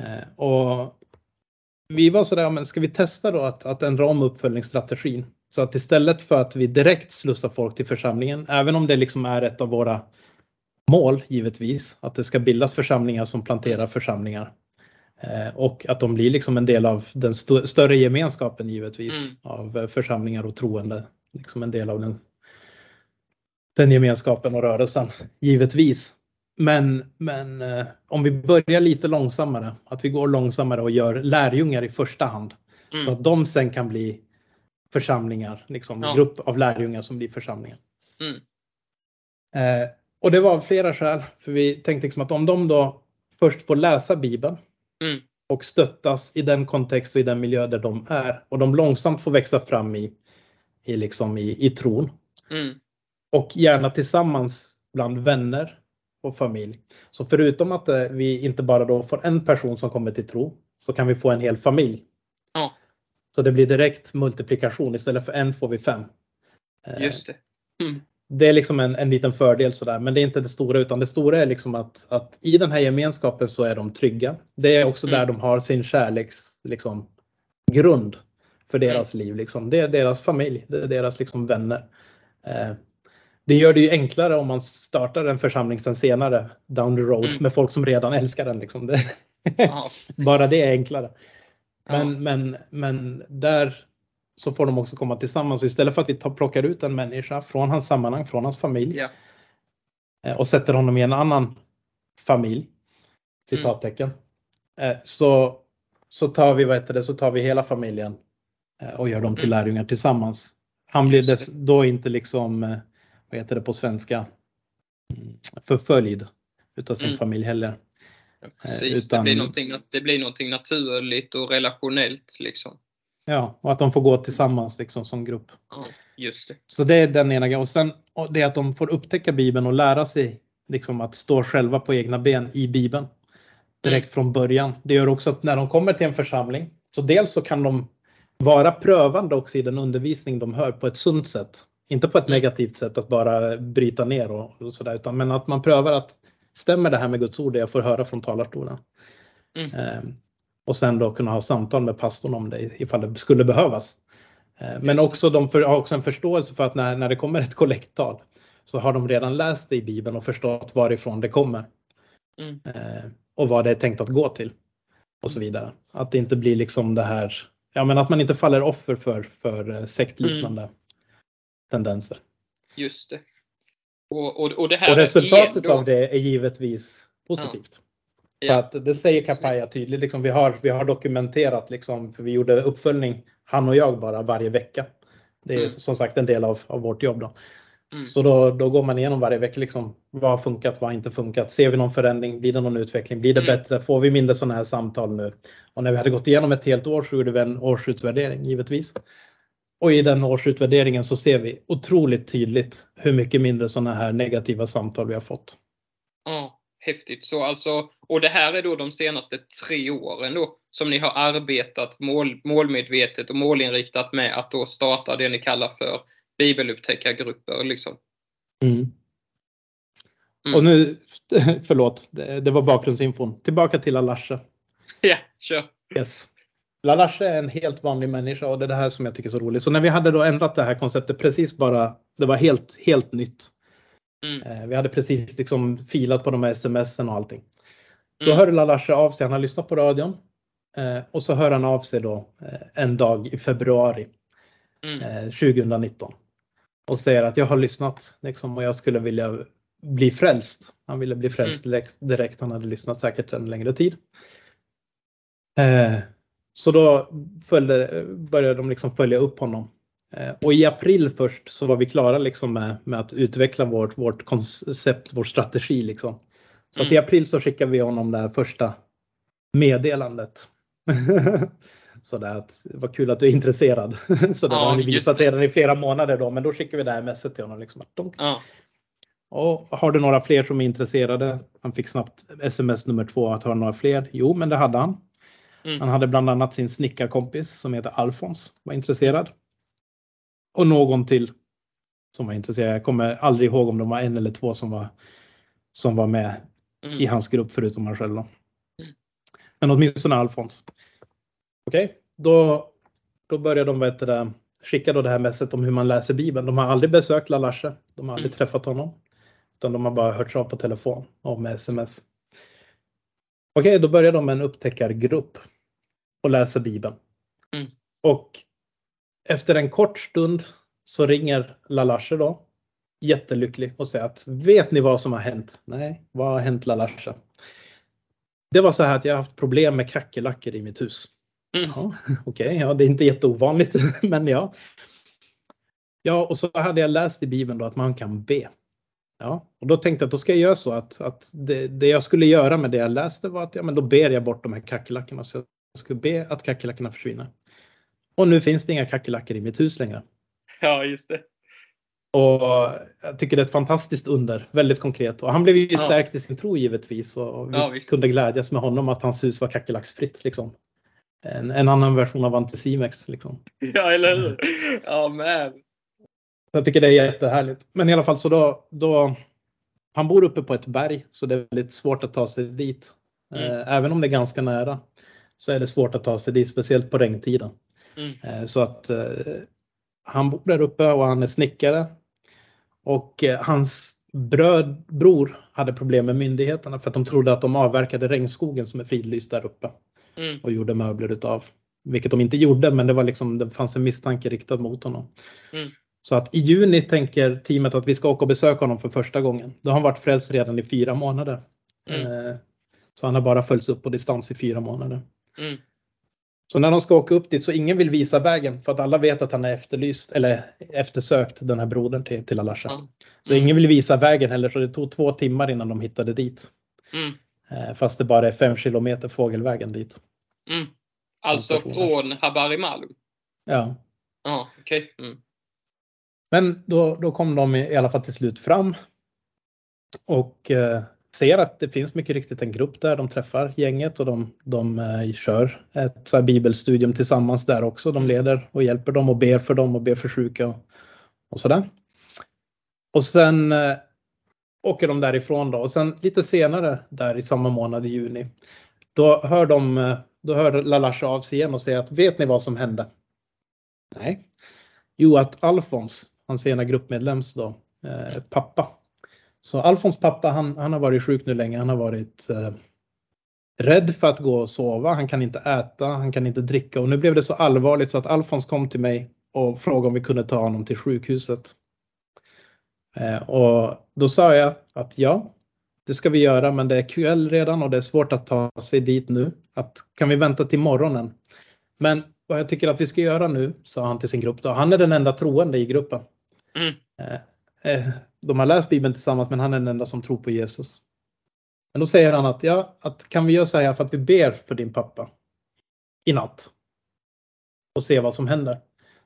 [SPEAKER 2] Eh, och vi var sådär, men ska vi testa då att, att ändra om uppföljningsstrategin? Så att istället för att vi direkt slussar folk till församlingen, även om det liksom är ett av våra mål givetvis, att det ska bildas församlingar som planterar församlingar. Eh, och att de blir liksom en del av den st större gemenskapen givetvis
[SPEAKER 1] Mm.
[SPEAKER 2] av eh, församlingar och troende. Liksom en del av den, den gemenskapen och rörelsen, givetvis. Men, men eh, om vi börjar lite långsammare, att vi går långsammare och gör lärjungar i första hand.
[SPEAKER 1] Mm.
[SPEAKER 2] Så att de sen kan bli församlingar, liksom
[SPEAKER 1] Ja.
[SPEAKER 2] grupp av lärjungar som blir församlingar.
[SPEAKER 1] Mm.
[SPEAKER 2] Eh, och det var av flera skäl, för vi tänkte liksom att om de då först får läsa Bibeln
[SPEAKER 1] Mm.
[SPEAKER 2] och stöttas i den kontext och i den miljö där de är och de långsamt får växa fram i, i, liksom i, i tron
[SPEAKER 1] Mm.
[SPEAKER 2] och gärna tillsammans bland vänner och familj. Så förutom att eh, vi inte bara då får en person som kommer till tro så kan vi få en hel familj.
[SPEAKER 1] Ja.
[SPEAKER 2] Så det blir direkt multiplikation. Istället för en får vi fem. Eh,
[SPEAKER 1] Just det. Mm.
[SPEAKER 2] Det är liksom en, en liten fördel sådär, men det är inte det stora utan det stora är liksom att, att i den här gemenskapen så är de trygga. Det är också
[SPEAKER 1] Mm.
[SPEAKER 2] där de har sin kärleks liksom, grund för deras liv. Liksom. Det är deras familj, det är deras liksom, vänner. Eh, det gör det ju enklare om man startar en församling sen senare down the road
[SPEAKER 1] Mm.
[SPEAKER 2] med folk som redan älskar den. Liksom. Det,
[SPEAKER 1] Ja, [laughs]
[SPEAKER 2] bara det är enklare. Men,
[SPEAKER 1] Ja.
[SPEAKER 2] men, men där så får de också komma tillsammans. Så istället för att vi tar, plockar ut en människa från hans sammanhang, från hans familj
[SPEAKER 1] Ja.
[SPEAKER 2] eh, och sätter honom i en annan familj, citattecken, eh, så, så, tar vi, vad heter det, så tar vi hela familjen eh, och gör dem till
[SPEAKER 1] Mm.
[SPEAKER 2] lärjungar tillsammans. Han blir dess, då inte liksom, vad heter det på svenska, Mm, förföljd utav sin
[SPEAKER 1] Mm.
[SPEAKER 2] familj heller.
[SPEAKER 1] Ja, precis.
[SPEAKER 2] utan-
[SPEAKER 1] det, blir någonting, det blir någonting naturligt och relationellt liksom.
[SPEAKER 2] Ja, och att de får gå tillsammans liksom som grupp.
[SPEAKER 1] Ja, just det.
[SPEAKER 2] Så det är den ena grejen. Och sen det är att de får upptäcka Bibeln och lära sig liksom att stå själva på egna ben i Bibeln. Direkt från början. Det gör också att när de kommer till en församling, så dels så kan de vara prövande också i den undervisning de hör på ett sunt sätt. Inte på ett negativt sätt att bara bryta ner och, och sådär, utan men att man prövar att stämmer det här med Guds ord det jag får höra från talarstolen?
[SPEAKER 1] Mm.
[SPEAKER 2] Eh, och sen då kunna ha samtal med pastorn om det ifall det skulle behövas. Eh, men också de för, har också en förståelse för att när, när det kommer ett kollekttal så har de redan läst det i Bibeln och förstått varifrån det kommer.
[SPEAKER 1] Mm.
[SPEAKER 2] Eh, och vad det är tänkt att gå till. Och så vidare. Att det inte blir liksom det här, ja men att man inte faller offer för, för eh, sektliknande
[SPEAKER 1] Mm.
[SPEAKER 2] Tendenser.
[SPEAKER 1] Just det. Och, och, och det här
[SPEAKER 2] Och resultatet
[SPEAKER 1] då,
[SPEAKER 2] av det är givetvis positivt.
[SPEAKER 1] Ja.
[SPEAKER 2] För att det säger Kapaya tydligt, liksom, vi, har, vi har dokumenterat, liksom, för vi gjorde uppföljning, han och jag bara varje vecka. Det är
[SPEAKER 1] Mm.
[SPEAKER 2] som sagt en del av, av vårt jobb. Då.
[SPEAKER 1] Mm.
[SPEAKER 2] Så då, då går man igenom varje vecka, liksom, vad har funkat, vad har inte funkat? Ser vi någon förändring? Blir det någon utveckling? Blir det
[SPEAKER 1] Mm.
[SPEAKER 2] bättre? Får vi mindre sådana här samtal nu? Och när vi hade gått igenom ett helt år så gjorde vi en årsutvärdering givetvis. Och i den årsutvärderingen så ser vi otroligt tydligt hur mycket mindre sådana här negativa samtal vi har fått.
[SPEAKER 1] Ja, häftigt. Så alltså, och det här är då de senaste tre åren då som ni har arbetat mål, målmedvetet och målinriktat med att då starta det ni kallar för bibelupptäckargrupper. Liksom.
[SPEAKER 2] Mm.
[SPEAKER 1] Mm.
[SPEAKER 2] Och nu, [laughs] förlåt, det, var bakgrundsinfon. Tillbaka till Alasha.
[SPEAKER 1] Ja, kör.
[SPEAKER 2] Yes. Lalasha är en helt vanlig människa och det är det här som jag tycker är så roligt. Så när vi hade då ändrat det här konceptet precis bara, det var helt, helt nytt.
[SPEAKER 1] Mm.
[SPEAKER 2] Eh, Vi hade precis liksom filat på de här smsen och allting. Då
[SPEAKER 1] Mm.
[SPEAKER 2] hörde Lalasha av sig, han har lyssnat på radion. eh, Och så hör han av sig då eh, en dag i februari
[SPEAKER 1] Mm.
[SPEAKER 2] eh, 2019. Och säger att jag har lyssnat liksom, och jag skulle vilja bli frälst. Han ville bli frälst
[SPEAKER 1] Mm.
[SPEAKER 2] direkt. Han hade lyssnat säkert en längre tid. Så då följde, började de liksom följa upp honom. Eh, och i april först så var vi klara liksom med, med att utveckla vårt, vårt koncept, vår strategi. Liksom. Så att
[SPEAKER 1] Mm.
[SPEAKER 2] i april så skickade vi honom det här första meddelandet. [laughs] så det att, vad kul att du är intresserad. [laughs] så det
[SPEAKER 1] Ja,
[SPEAKER 2] har
[SPEAKER 1] just
[SPEAKER 2] visat redan i flera månader då, men då skickar vi det här messet till honom. Liksom, att de,
[SPEAKER 1] Ja.
[SPEAKER 2] och har du några fler som är intresserade? Han fick snabbt sms nummer två att ha några fler. Jo, men det hade han.
[SPEAKER 1] Mm.
[SPEAKER 2] Han hade bland annat sin snickarkompis som heter Alfons var intresserad. Och någon till som var intresserad. Jag kommer aldrig ihåg om de var en eller två som var, som var med
[SPEAKER 1] Mm.
[SPEAKER 2] i hans grupp förutom han själv. Då.
[SPEAKER 1] Mm.
[SPEAKER 2] Men åtminstone Alfons. Okej, då, då börjar de vet det, skicka då det här messet om hur man läser Bibeln. De har aldrig besökt Lalashe. De har aldrig
[SPEAKER 1] Mm.
[SPEAKER 2] träffat honom. Utan de har bara hört av på telefon och med sms. Okej, då börjar de med en upptäckargrupp och läser Bibeln.
[SPEAKER 1] Mm.
[SPEAKER 2] Och efter en kort stund så ringer Lalashe då. Jättelycklig och säger att vet ni vad som har hänt? Nej, vad har hänt Lalashe? Det var så här att jag har haft problem med kackerlackor i mitt hus.
[SPEAKER 1] Mm.
[SPEAKER 2] Ja, [laughs] Okej, ja, det är inte jätteovanligt, [laughs] men ja. Ja, och så hade jag läst i Bibeln då att man kan be. Ja, och då tänkte jag att då ska jag göra så att, att det, det jag skulle göra med det jag läste var att ja, men då ber jag bort de här kackerlackorna. Så skulle be att kackerlackorna försvinner. Och nu finns det inga kackerlackor i mitt hus längre.
[SPEAKER 1] ja, just det.
[SPEAKER 2] Och jag tycker det är ett fantastiskt under, väldigt konkret. Och han blev ju
[SPEAKER 1] Ja.
[SPEAKER 2] stärkt i sin tro givetvis och vi
[SPEAKER 1] Ja,
[SPEAKER 2] kunde glädjas med honom att hans hus var kackerlacksfritt. Liksom. En, en annan version av Anticimex. Liksom.
[SPEAKER 1] Ja, eller hur? Ja, men.
[SPEAKER 2] Jag tycker det är jättehärligt. Men i alla fall så då, då han bor uppe på ett berg så det är väldigt svårt att ta sig dit.
[SPEAKER 1] Mm.
[SPEAKER 2] Eh, Även om det är ganska nära så är det svårt att ta sig dit, speciellt på regntiden.
[SPEAKER 1] Mm.
[SPEAKER 2] Eh, Så att eh, han bor där uppe och han är snickare. Och eh, hans bröd, bror hade problem med myndigheterna för att de trodde att de avverkade regnskogen som är fridlyst där uppe
[SPEAKER 1] Mm.
[SPEAKER 2] och gjorde möbler utav. Vilket de inte gjorde, men det var liksom, det fanns en misstanke riktad mot honom.
[SPEAKER 1] Mm.
[SPEAKER 2] Så att i juni tänker teamet att vi ska åka och besöka honom för första gången. Då har han varit frälst redan i fyra månader.
[SPEAKER 1] Mm.
[SPEAKER 2] Så han har bara följts upp på distans i fyra månader.
[SPEAKER 1] Mm.
[SPEAKER 2] Så när de ska åka upp dit så ingen vill visa vägen för att alla vet att han är efterlyst eller eftersökt den här brodern till, till Alasha.
[SPEAKER 1] Ja.
[SPEAKER 2] Så ingen vill visa vägen heller så det tog två timmar innan de hittade dit.
[SPEAKER 1] Mm.
[SPEAKER 2] Eh, Fast det bara är fem kilometer fågelvägen dit.
[SPEAKER 1] Mm. Alltså från Habarimalu?
[SPEAKER 2] Ja.
[SPEAKER 1] Ja, okej. Mm.
[SPEAKER 2] Men då, då kom de i alla fall till slut fram. Och eh, ser att det finns mycket riktigt en grupp där. De träffar gänget och de, de eh, kör ett så bibelstudium tillsammans där också. De leder och hjälper dem och ber för dem och ber för sjuka och, och sådär. Och sen eh, åker de därifrån då och sen lite senare där i samma månad i juni. Då hör de, eh, då hör Lalache av sig igen och säger att vet ni vad som hände? Nej. Jo, att Alfons, hans ena gruppmedlems då, eh, pappa. Så Alfons pappa, han, han har varit sjuk nu länge. Han har varit eh, rädd för att gå och sova. Han kan inte äta, han kan inte dricka och nu blev det så allvarligt så att Alfons kom till mig och frågade om vi kunde ta honom till sjukhuset. Eh, och då sa jag att ja, det ska vi göra, men det är kväll redan och det är svårt att ta sig dit nu. Att, kan vi vänta till morgonen? Men vad jag tycker att vi ska göra nu, sa han till sin grupp. Då. Han är den enda troende i gruppen. Mm. Eh, eh, de har läst Bibeln tillsammans, men han är den enda som tror på Jesus. Men då säger han att, ja, att kan vi göra så här för att vi ber för din pappa i natt och se vad som händer.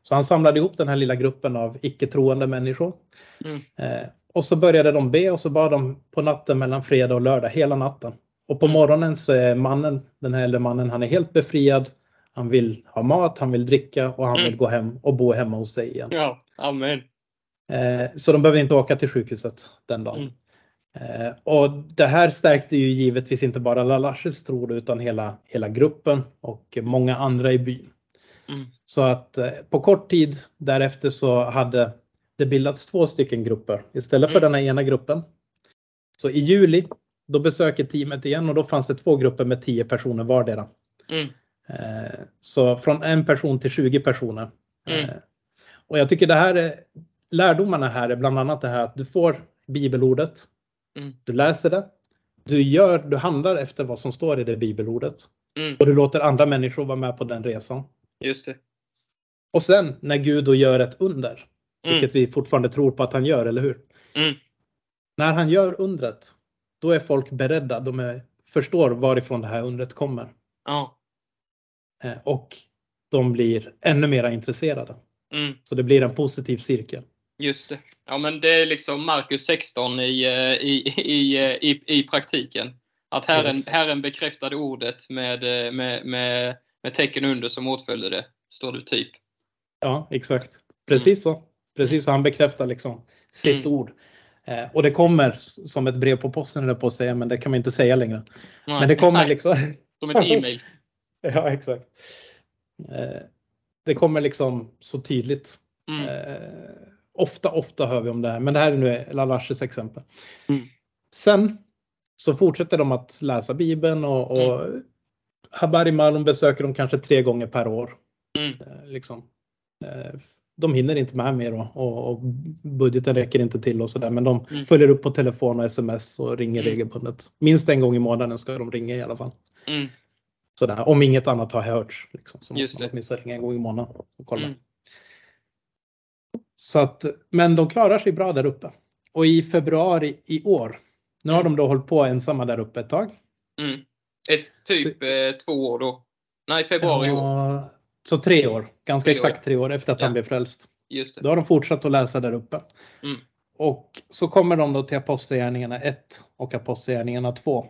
[SPEAKER 2] Så han samlade ihop den här lilla gruppen av icke troende människor. Mm. Eh, och så började de be och så bad de på natten mellan fredag och lördag, hela natten. Och på mm. morgonen så är mannen, den här äldre mannen, han är helt befriad. Han vill ha mat, han vill dricka och han mm. vill gå hem och bo hemma hos sig igen.
[SPEAKER 1] Ja, amen.
[SPEAKER 2] Eh, så de behöver inte åka till sjukhuset den dagen. Mm. Eh, och det här stärkte ju givetvis inte bara Lalashes tro utan hela, hela gruppen och många andra i byn. Mm. Så att eh, på kort tid därefter så hade det bildats två stycken grupper istället för mm. den här ena gruppen. Så i juli då besöker teamet igen och då fanns det två grupper med 10 personer vardera. Mm. Så från en person till 20 personer. Mm. Och jag tycker det här är lärdomarna här är bland annat det här att du får bibelordet. Mm. Du läser det. Du gör, du handlar efter vad som står i det bibelordet. Mm. Och du låter andra människor vara med på den resan.
[SPEAKER 1] Just det.
[SPEAKER 2] Och sen när Gud då gör ett under, mm. vilket vi fortfarande tror på att han gör, eller hur? Mm. När han gör undret, då är folk beredda. De är, förstår varifrån det här undret kommer. Ja. Eh, och de blir ännu mer intresserade. Mm. Så det blir en positiv cirkel.
[SPEAKER 1] Just det. Ja men det är liksom Markus 16 i, eh, i, i, eh, i, i praktiken. Att Herren, yes. Herren bekräftade ordet med, med, med, med tecken under som åtföljde det, står det typ.
[SPEAKER 2] Ja, exakt. Precis mm. så. Precis så. Han bekräftar liksom sitt mm. ord. Eh, och det kommer som ett brev på posten, eller på att säga, men det kan man inte säga längre. Nej. Men det kommer liksom.
[SPEAKER 1] Som ett e-mail. [laughs]
[SPEAKER 2] ja, exakt. Eh, det kommer liksom så tydligt. Mm. Eh, ofta, ofta hör vi om det här, men det här är nu Lalashes exempel. Mm. Sen så fortsätter de att läsa Bibeln och, och mm. Habari Malum besöker de kanske tre gånger per år. Mm. Eh, liksom. Eh, de hinner inte med mer då, och, och budgeten räcker inte till och sådär men de mm. följer upp på telefon och sms och ringer mm. regelbundet. Minst en gång i månaden ska de ringa i alla fall. Mm. Sådär, om inget annat har hörts. Liksom, så måste man åtminstone ringa en gång i månaden och kolla. Så att, men de klarar sig bra där uppe. Och i februari i år, nu har de då hållit på ensamma där uppe ett tag.
[SPEAKER 1] Mm. Ett, typ eh, två år då? Nej, februari i år.
[SPEAKER 2] Så tre år, ganska tre exakt år. tre år efter att ja. han blev frälst. Just det. Då har de fortsatt att läsa där uppe. Mm. Och så kommer de då till Apostlagärningarna 1 och Apostlagärningarna 2.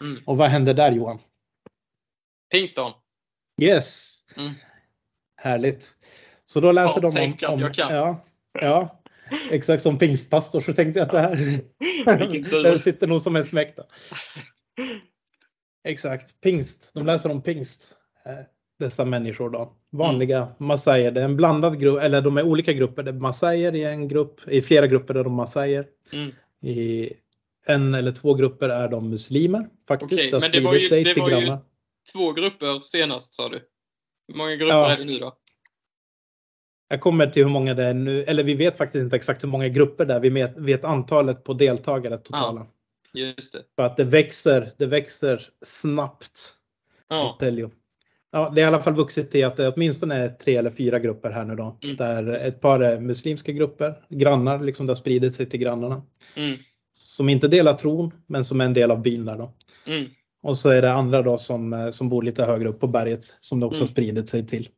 [SPEAKER 2] Mm. Och vad händer där Johan?
[SPEAKER 1] Pingstdagen.
[SPEAKER 2] Yes. Mm. Härligt. Så då läser ja, de om... om
[SPEAKER 1] jag kan.
[SPEAKER 2] Ja, ja, exakt som pingstpastor så tänkte jag att det här det sitter nog som en smäck. Exakt, pingst. De läser om pingst. Eh, dessa människor då. Vanliga mm. massajer. Det är en blandad grupp, eller de är olika grupper. Det är massajer i en grupp, i flera grupper är de massajer. Mm. I en eller två grupper är de muslimer faktiskt. Okay,
[SPEAKER 1] det men det var ju, det var ju två grupper senast sa du. Hur många grupper ja. är det nu då?
[SPEAKER 2] Jag kommer till hur många det är nu, eller vi vet faktiskt inte exakt hur många grupper det är. Vi vet, vet antalet på deltagare totala.
[SPEAKER 1] Ja, just det.
[SPEAKER 2] För att det växer, det växer snabbt. Ja. Ja, det är i alla fall vuxit till att det åtminstone är tre eller fyra grupper här nu då. Mm. Där ett par är muslimska grupper, grannar, liksom det har spridit sig till grannarna. Mm. Som inte delar tron, men som är en del av byn där då. Mm. Och så är det andra då som, eh, som bor lite högre upp på berget som det också mm. spridit sig till.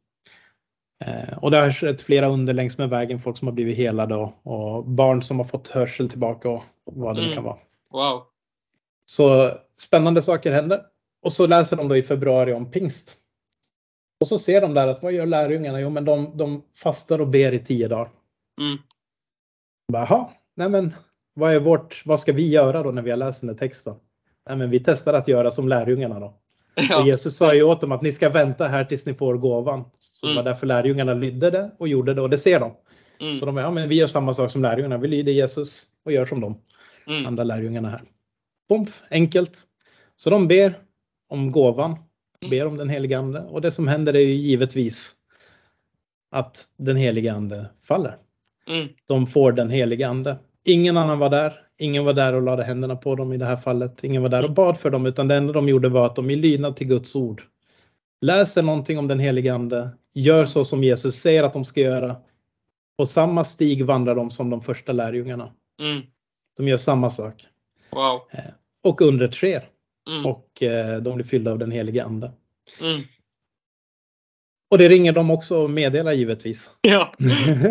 [SPEAKER 2] Eh, och det har skett flera under längs med vägen, folk som har blivit helade och, och barn som har fått hörsel tillbaka och vad det mm. kan vara.
[SPEAKER 1] Wow.
[SPEAKER 2] Så spännande saker händer. Och så läser de då i februari om pingst. Och så ser de där att vad gör lärjungarna? Jo, men de, de fastar och ber i tio dagar.
[SPEAKER 1] Mm.
[SPEAKER 2] Jaha, nej men vad är vårt, vad ska vi göra då när vi har läst den här texten? Nej men vi testar att göra som lärjungarna då. [laughs]
[SPEAKER 1] Ja.
[SPEAKER 2] Och Jesus sa ju åt dem att ni ska vänta här tills ni får gåvan. Så det
[SPEAKER 1] Mm.
[SPEAKER 2] var därför lärjungarna lydde det och gjorde det och det ser de.
[SPEAKER 1] Mm.
[SPEAKER 2] Så de ja men vi gör samma sak som lärjungarna, vi lyder Jesus och gör som de
[SPEAKER 1] Mm.
[SPEAKER 2] andra lärjungarna här. Pomf, enkelt. Så de ber om gåvan,
[SPEAKER 1] Mm.
[SPEAKER 2] ber om den helige ande och det som händer är ju givetvis att den helige ande faller.
[SPEAKER 1] Mm.
[SPEAKER 2] De får den helige ande. Ingen annan var där. Ingen var där och lade händerna på dem i det här fallet. Ingen var där och bad för dem utan det enda de gjorde var att de i lydnad till Guds ord läser någonting om den helige ande, gör så som Jesus säger att de ska göra. På samma stig vandrar de som de första lärjungarna.
[SPEAKER 1] Mm.
[SPEAKER 2] De gör samma sak.
[SPEAKER 1] Wow.
[SPEAKER 2] Och undret sker
[SPEAKER 1] Mm.
[SPEAKER 2] och eh, de blir fyllda av den helige ande.
[SPEAKER 1] Mm.
[SPEAKER 2] Och det ringer de också och meddelar givetvis.
[SPEAKER 1] Ja.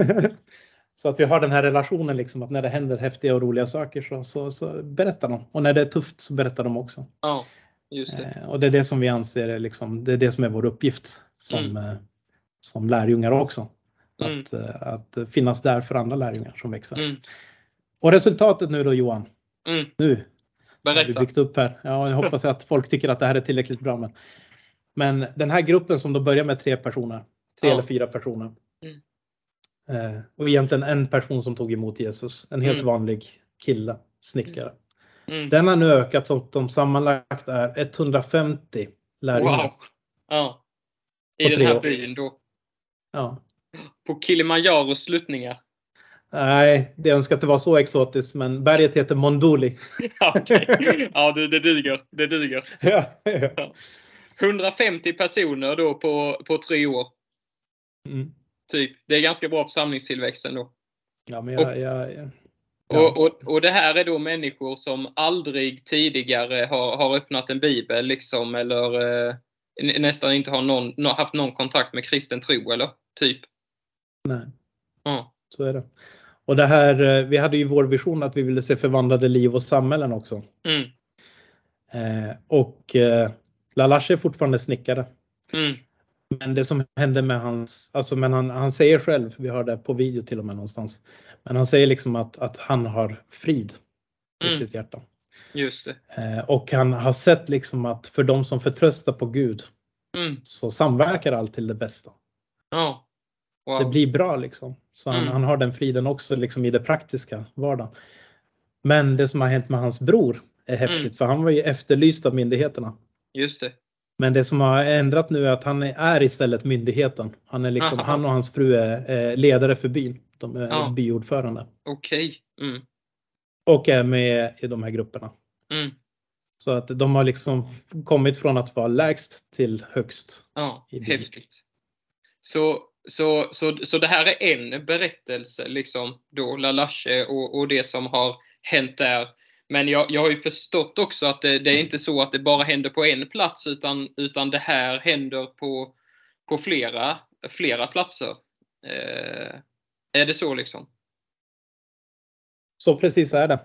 [SPEAKER 1] [laughs]
[SPEAKER 2] så att vi har den här relationen liksom att när det händer häftiga och roliga saker så, så, så berättar de. Och när det är tufft så berättar de också.
[SPEAKER 1] ja, just det.
[SPEAKER 2] Eh, och det är det som vi anser är liksom, det är det som är vår uppgift som,
[SPEAKER 1] Mm.
[SPEAKER 2] eh, som lärjungar också.
[SPEAKER 1] Mm.
[SPEAKER 2] Att, eh, att finnas där för andra lärjungar som växer.
[SPEAKER 1] Mm.
[SPEAKER 2] Och resultatet nu då Johan,
[SPEAKER 1] Mm.
[SPEAKER 2] nu har vi
[SPEAKER 1] Berätta.
[SPEAKER 2] byggt upp här. Ja, jag hoppas att folk tycker att det här är tillräckligt bra. Men, men den här gruppen som då börjar med tre personer, tre
[SPEAKER 1] Ja.
[SPEAKER 2] eller fyra personer.
[SPEAKER 1] Mm.
[SPEAKER 2] Och egentligen en person som tog emot Jesus, en helt
[SPEAKER 1] Mm.
[SPEAKER 2] vanlig kille, snickare.
[SPEAKER 1] Mm.
[SPEAKER 2] Den har nu ökat så att de sammanlagt är 150 lärjungar.
[SPEAKER 1] Wow. Ja. I den här
[SPEAKER 2] år.
[SPEAKER 1] byn då.
[SPEAKER 2] Ja.
[SPEAKER 1] På Kilimanjaros sluttningar.
[SPEAKER 2] Nej, det önskar inte vara så exotiskt, men berget heter Monduli. [laughs]
[SPEAKER 1] Ja, okej. Ja, det, det duger. Det duger. [laughs]
[SPEAKER 2] ja, ja.
[SPEAKER 1] 150 personer då på, på tre år.
[SPEAKER 2] Mm.
[SPEAKER 1] Typ. Det är ganska bra församlingstillväxten då.
[SPEAKER 2] ja men jag, jag, jag,
[SPEAKER 1] Och, och, och det här är då människor som aldrig tidigare har, har öppnat en bibel liksom eller eh, nä- nästan inte har någon, nå- haft någon kontakt med kristen tro eller typ.
[SPEAKER 2] nej.
[SPEAKER 1] Ja.
[SPEAKER 2] Så är det. Och det här, eh, vi hade ju vår vision att vi ville se förvandlade liv och samhällen också.
[SPEAKER 1] Mm.
[SPEAKER 2] Eh, och eh, Lalache är fortfarande snickare.
[SPEAKER 1] Mm.
[SPEAKER 2] Men det som hände med hans, alltså men han, han säger själv, vi har det på video till och med någonstans. Men han säger liksom att, att han har frid i
[SPEAKER 1] Mm.
[SPEAKER 2] sitt hjärta.
[SPEAKER 1] Just det.
[SPEAKER 2] Eh, och han har sett liksom att för de som förtröstar på Gud
[SPEAKER 1] Mm.
[SPEAKER 2] så samverkar allt till det bästa.
[SPEAKER 1] Ja. Wow.
[SPEAKER 2] Det blir bra liksom. Så han,
[SPEAKER 1] Mm.
[SPEAKER 2] han har den friden också liksom i det praktiska vardagen. Men det som har hänt med hans bror är häftigt
[SPEAKER 1] Mm.
[SPEAKER 2] för han var ju efterlyst av myndigheterna.
[SPEAKER 1] Just det.
[SPEAKER 2] Men det som har ändrat nu är att han är istället myndigheten. Han, är liksom,
[SPEAKER 1] Aha.
[SPEAKER 2] han och hans fru är eh, ledare för byn. De är
[SPEAKER 1] Ja.
[SPEAKER 2] byordförande.
[SPEAKER 1] Okej. Mm.
[SPEAKER 2] Och är med i de här grupperna.
[SPEAKER 1] Mm.
[SPEAKER 2] Så att de har liksom kommit från att vara lägst till högst.
[SPEAKER 1] Ja, häftigt. Så, så, så, så det här är en berättelse, liksom då Lalache och, och det som har hänt där. Men jag, jag har ju förstått också att det, det är inte så att det bara händer på en plats utan, utan det här händer på, på flera, flera platser. Eh, är det så liksom?
[SPEAKER 2] Så precis är det.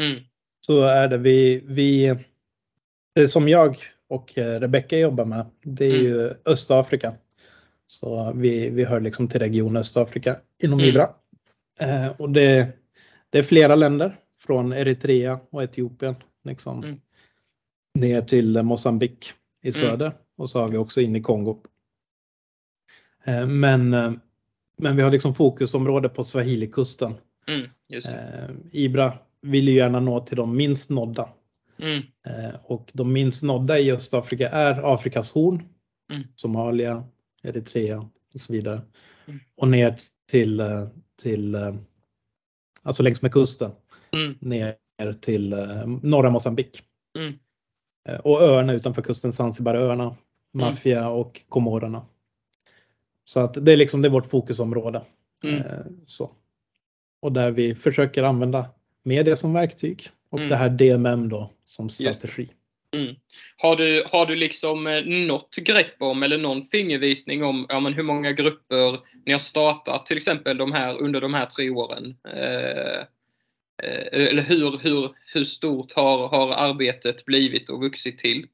[SPEAKER 1] Mm.
[SPEAKER 2] Så är det. Vi, vi, det som jag och eh, Rebecka jobbar med, det är
[SPEAKER 1] Mm.
[SPEAKER 2] ju Östafrika. Så vi, vi hör liksom till region Östafrika inom
[SPEAKER 1] Mm.
[SPEAKER 2] IBRA. Eh, och det, det är flera länder från Eritrea och Etiopien liksom,
[SPEAKER 1] Mm.
[SPEAKER 2] ner till Mosambik i
[SPEAKER 1] Mm.
[SPEAKER 2] söder och så har vi också in i Kongo. Eh, men, eh, men vi har liksom fokusområde på Swahilikusten.
[SPEAKER 1] Mm.
[SPEAKER 2] Eh, IBRA vill ju gärna nå till de minst nådda.
[SPEAKER 1] Mm.
[SPEAKER 2] Och de minst nådda i Östafrika är Afrikas horn,
[SPEAKER 1] Mm.
[SPEAKER 2] Somalia, Eritrea och så vidare.
[SPEAKER 1] Mm.
[SPEAKER 2] Och ner till, till alltså längs med kusten,
[SPEAKER 1] Mm.
[SPEAKER 2] ner till eh, norra Mosambik.
[SPEAKER 1] Mm.
[SPEAKER 2] Eh, Och öarna utanför kusten, Zanzibaröarna,
[SPEAKER 1] Mm.
[SPEAKER 2] Mafia och Komorerna. Så att det är liksom det är vårt fokusområde.
[SPEAKER 1] Mm.
[SPEAKER 2] Eh, Så. Och där vi försöker använda media som verktyg och
[SPEAKER 1] Mm.
[SPEAKER 2] det här DMM då som strategi.
[SPEAKER 1] Mm. Har, du, har du liksom något grepp om eller någon fingervisning om ja, men hur många grupper ni har startat till exempel de här, under de här tre åren? Eh, eller hur, hur, hur stort har, har arbetet blivit och vuxit till?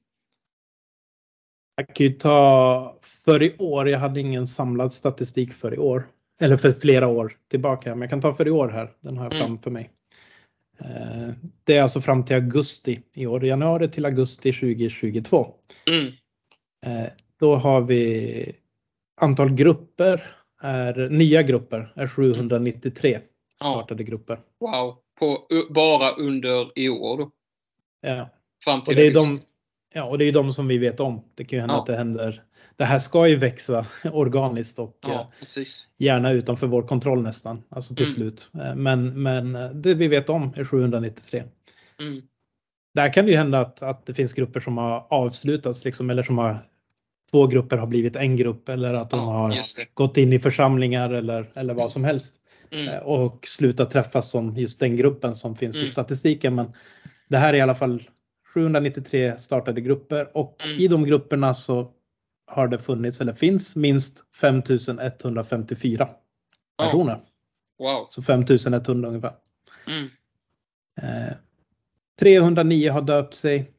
[SPEAKER 2] Jag kan ju ta för i år, jag hade ingen samlad statistik för i år. Eller för flera år tillbaka, men jag kan ta för i år här. Den har jag
[SPEAKER 1] Mm.
[SPEAKER 2] framför mig. Eh, Det är alltså fram till augusti i år, januari till augusti 2022.
[SPEAKER 1] Mm.
[SPEAKER 2] Eh, Då har vi antal grupper, är, nya grupper, är 793 startade grupper.
[SPEAKER 1] Wow, på, bara under i år då?
[SPEAKER 2] Ja.
[SPEAKER 1] Fram till
[SPEAKER 2] Och det är
[SPEAKER 1] augusti.
[SPEAKER 2] de, ja, och det är de som vi vet om. Det kan ju hända
[SPEAKER 1] Ja.
[SPEAKER 2] att det händer. Det här ska ju växa [laughs] organiskt och eh,
[SPEAKER 1] Ja, precis.
[SPEAKER 2] gärna utanför vår kontroll nästan, alltså till
[SPEAKER 1] Mm.
[SPEAKER 2] slut. Eh, Men, men eh, det vi vet om är 793.
[SPEAKER 1] Mm.
[SPEAKER 2] Där kan det ju hända att, att det finns grupper som har avslutats liksom, eller som har två grupper har blivit en grupp eller att de
[SPEAKER 1] Ja,
[SPEAKER 2] har gått in i församlingar eller, eller vad som helst
[SPEAKER 1] Mm.
[SPEAKER 2] eh, och slutat träffas som just den gruppen som finns
[SPEAKER 1] Mm.
[SPEAKER 2] i statistiken. Men det här är i alla fall 793 startade grupper och
[SPEAKER 1] Mm.
[SPEAKER 2] i de grupperna så har det funnits eller finns minst 5154
[SPEAKER 1] Ja.
[SPEAKER 2] personer.
[SPEAKER 1] Wow.
[SPEAKER 2] Så 5100 ungefär.
[SPEAKER 1] Mm.
[SPEAKER 2] Eh, 309 har döpt sig.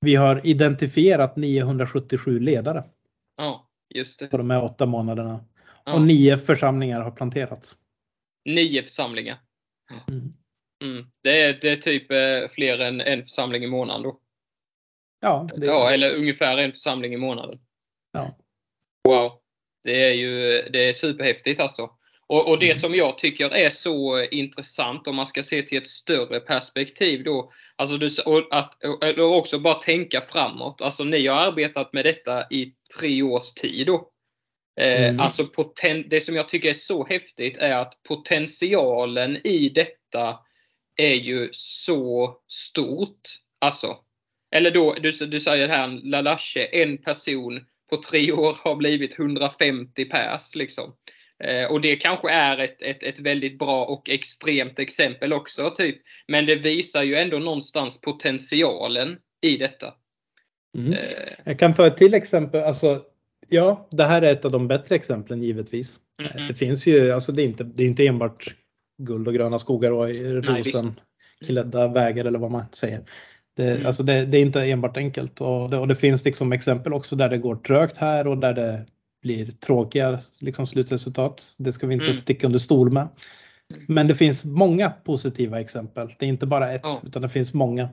[SPEAKER 2] Vi har identifierat 977 ledare
[SPEAKER 1] Ja, just det.
[SPEAKER 2] på de här åtta månaderna.
[SPEAKER 1] Ja.
[SPEAKER 2] Och nio församlingar har planterats.
[SPEAKER 1] Nio församlingar.
[SPEAKER 2] Mm.
[SPEAKER 1] Mm. Det, är, det är typ eh, fler än en församling i månaden då.
[SPEAKER 2] Ja, det,
[SPEAKER 1] Ja, eller ungefär en församling i månaden.
[SPEAKER 2] ja.
[SPEAKER 1] Wow. Det är ju det är superhäftigt alltså. Och, och det
[SPEAKER 2] Mm.
[SPEAKER 1] som jag tycker är så intressant om man ska se till ett större perspektiv då. Alltså du, och att, och också bara tänka framåt. Alltså ni har arbetat med detta i tre års tid då. Eh,
[SPEAKER 2] Mm.
[SPEAKER 1] Alltså poten, det som jag tycker är så häftigt är att potentialen i detta är ju så stort. Alltså. Eller då, du, du säger här Lalashe, en person på tre [laughs] år har blivit 150 pers liksom. Eh, och det kanske är ett, ett, ett väldigt bra och extremt exempel också typ. Men det visar ju ändå någonstans potentialen i detta.
[SPEAKER 2] Mm.
[SPEAKER 1] Eh,
[SPEAKER 2] Jag kan ta ett till exempel. Alltså, ja, det här är ett av de bättre exemplen givetvis.
[SPEAKER 1] Mhm.
[SPEAKER 2] Det finns ju, alltså det är inte, det är inte enbart guld och gröna skogar och rosenklädda vägar eller vad man säger. Det,
[SPEAKER 1] Mm.
[SPEAKER 2] alltså det, det är inte enbart enkelt och det, och det finns liksom exempel också där det går trögt här och där det blir tråkiga liksom slutresultat. Det ska vi inte
[SPEAKER 1] Mm.
[SPEAKER 2] sticka under stol med.
[SPEAKER 1] Mm.
[SPEAKER 2] Men det finns många positiva exempel. Det är inte bara ett
[SPEAKER 1] Ja.
[SPEAKER 2] utan det finns många.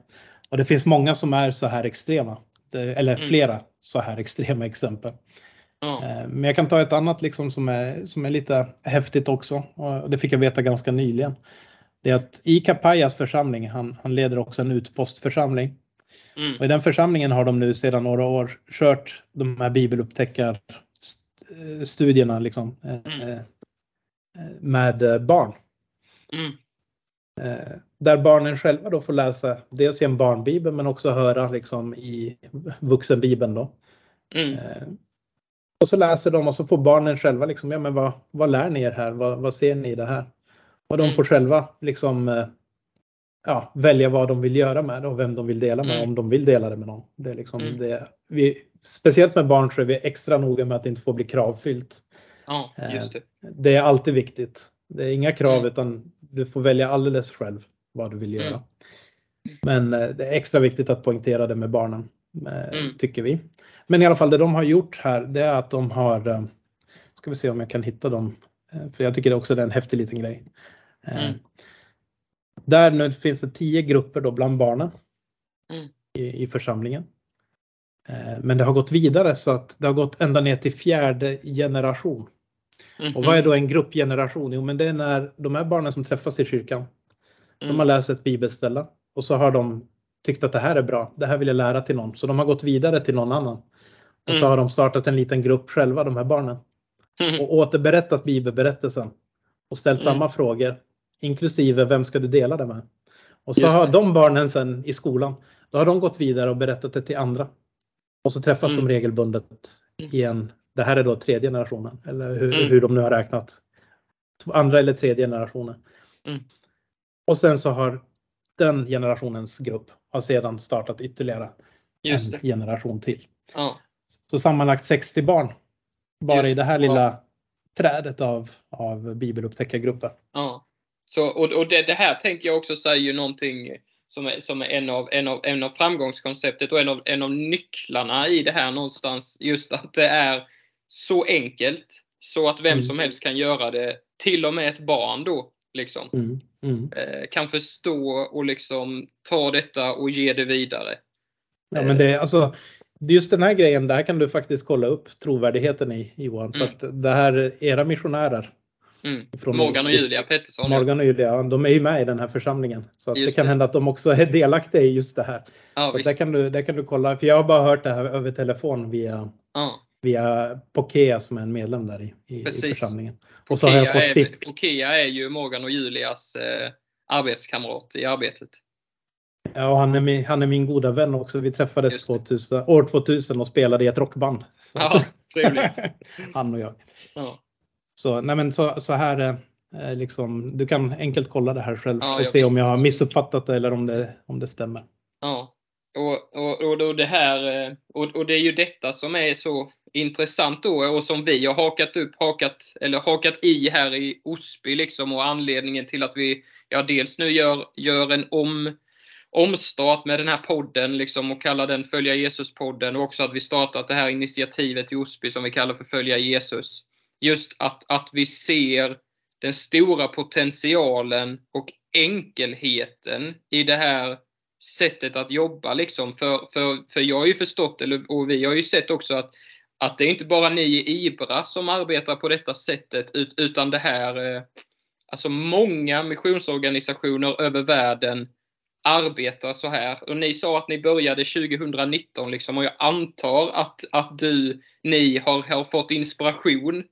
[SPEAKER 2] Och det finns många som är så här extrema. Eller
[SPEAKER 1] Mm.
[SPEAKER 2] flera så här extrema exempel. Eh, Men jag kan ta ett annat liksom som, är, som är lite häftigt också. Och det fick jag veta ganska nyligen. Det är att i Kapajas församling, han, han leder också en utpostförsamling.
[SPEAKER 1] Mm.
[SPEAKER 2] Och i den församlingen har de nu sedan några år kört de här bibelupptäckarstudierna liksom, eh,
[SPEAKER 1] Mm.
[SPEAKER 2] eh, med eh, barn. Eh, Där barnen själva då får läsa dels i en barnbibel men också höra liksom i vuxenbibeln då.
[SPEAKER 1] Mm.
[SPEAKER 2] Eh, Och så läser de och så får barnen själva liksom, ja men vad, vad lär ni er här? Vad, vad ser ni i det här? Och de
[SPEAKER 1] Mm.
[SPEAKER 2] får själva liksom eh, ja, välja vad de vill göra med det och vem de vill dela med
[SPEAKER 1] Mm.
[SPEAKER 2] om de vill dela det med någon. Det är liksom
[SPEAKER 1] Mm.
[SPEAKER 2] det, vi, speciellt med barn så är vi extra noga med att det inte får bli kravfyllt.
[SPEAKER 1] Ja, just det.
[SPEAKER 2] Det är alltid viktigt. Det är inga krav
[SPEAKER 1] Mm.
[SPEAKER 2] utan du får välja alldeles själv vad du vill göra.
[SPEAKER 1] Mm.
[SPEAKER 2] Men eh, det är extra viktigt att poängtera det med barnen, eh,
[SPEAKER 1] Mm.
[SPEAKER 2] tycker vi. Men i alla fall det de har gjort här, det är att de har, eh, ska vi se om jag kan hitta dem, för jag tycker också det är en häftig liten grej.
[SPEAKER 1] Mm.
[SPEAKER 2] Där nu finns det tio grupper då bland barnen
[SPEAKER 1] Mm.
[SPEAKER 2] i, i församlingen. Men det har gått vidare så att det har gått ända ner till fjärde generation.
[SPEAKER 1] Mhm.
[SPEAKER 2] Och vad är då en gruppgeneration? Jo, men det är när de här barnen som träffas i kyrkan, de
[SPEAKER 1] Mm.
[SPEAKER 2] har läst ett bibelställe och så har de tyckt att det här är bra, det här vill jag lära till någon. Så de har gått vidare till någon annan. Och så
[SPEAKER 1] Mm.
[SPEAKER 2] har de startat en liten grupp själva, de här barnen.
[SPEAKER 1] Mm.
[SPEAKER 2] Och återberättat bibelberättelsen. Och ställt
[SPEAKER 1] Mm.
[SPEAKER 2] samma frågor. Inklusive vem ska du dela det med? Och så
[SPEAKER 1] Just
[SPEAKER 2] har
[SPEAKER 1] det.
[SPEAKER 2] de barnen sen i skolan, då har de gått vidare och berättat det till andra. Och så träffas
[SPEAKER 1] Mm.
[SPEAKER 2] de regelbundet
[SPEAKER 1] Mm.
[SPEAKER 2] igen. Det här är då tredje generationen, eller hur,
[SPEAKER 1] Mm.
[SPEAKER 2] hur de nu har räknat. Andra eller tredje generationen.
[SPEAKER 1] Mm.
[SPEAKER 2] Och sen så har den generationens grupp har sedan startat ytterligare
[SPEAKER 1] Just
[SPEAKER 2] en generation till.
[SPEAKER 1] Ja.
[SPEAKER 2] Så sammanlagt 60 barn. Bara
[SPEAKER 1] Just
[SPEAKER 2] i det här lilla trädet av, av bibelupptäckargrupper.
[SPEAKER 1] Ja. Så, och och det, det här tänker jag också säger ju någonting som är, som är en, av, en, av, en av framgångskonceptet och en av, en av nycklarna i det här någonstans. Just att det är så enkelt så att vem
[SPEAKER 2] Mm.
[SPEAKER 1] som helst kan göra det. Till och med ett barn då. Liksom,
[SPEAKER 2] Mm. Mm.
[SPEAKER 1] eh, kan förstå och liksom ta detta och ge det vidare.
[SPEAKER 2] Ja, men det, är- alltså, just den här grejen, där kan du faktiskt kolla upp trovärdigheten i Johan. För
[SPEAKER 1] Mm.
[SPEAKER 2] att det här, era missionärer,
[SPEAKER 1] Mm. Morgan och. Julia Pettersson.
[SPEAKER 2] Morgan och Julia, de är ju med i den här församlingen. Så att det kan
[SPEAKER 1] det.
[SPEAKER 2] hända att de också är delaktiga i just det här.
[SPEAKER 1] Ja,
[SPEAKER 2] där, kan du, där kan du kolla, för jag har bara hört det här över telefon via,
[SPEAKER 1] Ja.
[SPEAKER 2] Via Pokea som är en medlem där i, i, församlingen. Och så har jag
[SPEAKER 1] Pokea
[SPEAKER 2] fått
[SPEAKER 1] är,
[SPEAKER 2] sitt,
[SPEAKER 1] Pokea är ju Morgan och Julias eh, arbetskamrat i arbetet.
[SPEAKER 2] ja, och han, är min, han är min goda vän också. Vi träffades
[SPEAKER 1] Just det.
[SPEAKER 2] 2000, år 2000 och spelade i ett rockband. Så.
[SPEAKER 1] Ja, trevligt. [laughs]
[SPEAKER 2] han och jag.
[SPEAKER 1] Ja.
[SPEAKER 2] Så, nej men så, så här, eh, liksom, du kan enkelt kolla det här själv
[SPEAKER 1] Ja,
[SPEAKER 2] och se om
[SPEAKER 1] visste.
[SPEAKER 2] jag har missuppfattat det eller om det, om det stämmer.
[SPEAKER 1] Ja, och, och, och, det här, eh, och, och det är ju detta som är så intressant då och som vi har hakat upp, hakat, eller hakat i här i Osby liksom och anledningen till att vi, ja dels nu gör, gör en om, omstart med den här podden liksom och kallar den Följa Jesus-podden och också att vi startat det här initiativet i Osby som vi kallar för Följa Jesus. Just att, att vi ser den stora potentialen och enkelheten i det här sättet att jobba. Liksom. För, för, för jag har ju förstått, eller, och vi har ju sett också att, att det är inte bara ni i IBRA som arbetar på detta sättet, ut, utan det här, eh, alltså många missionsorganisationer över världen arbetar så här. Och ni sa att ni började 2019 liksom, och jag antar att, att du, ni har, har fått inspiration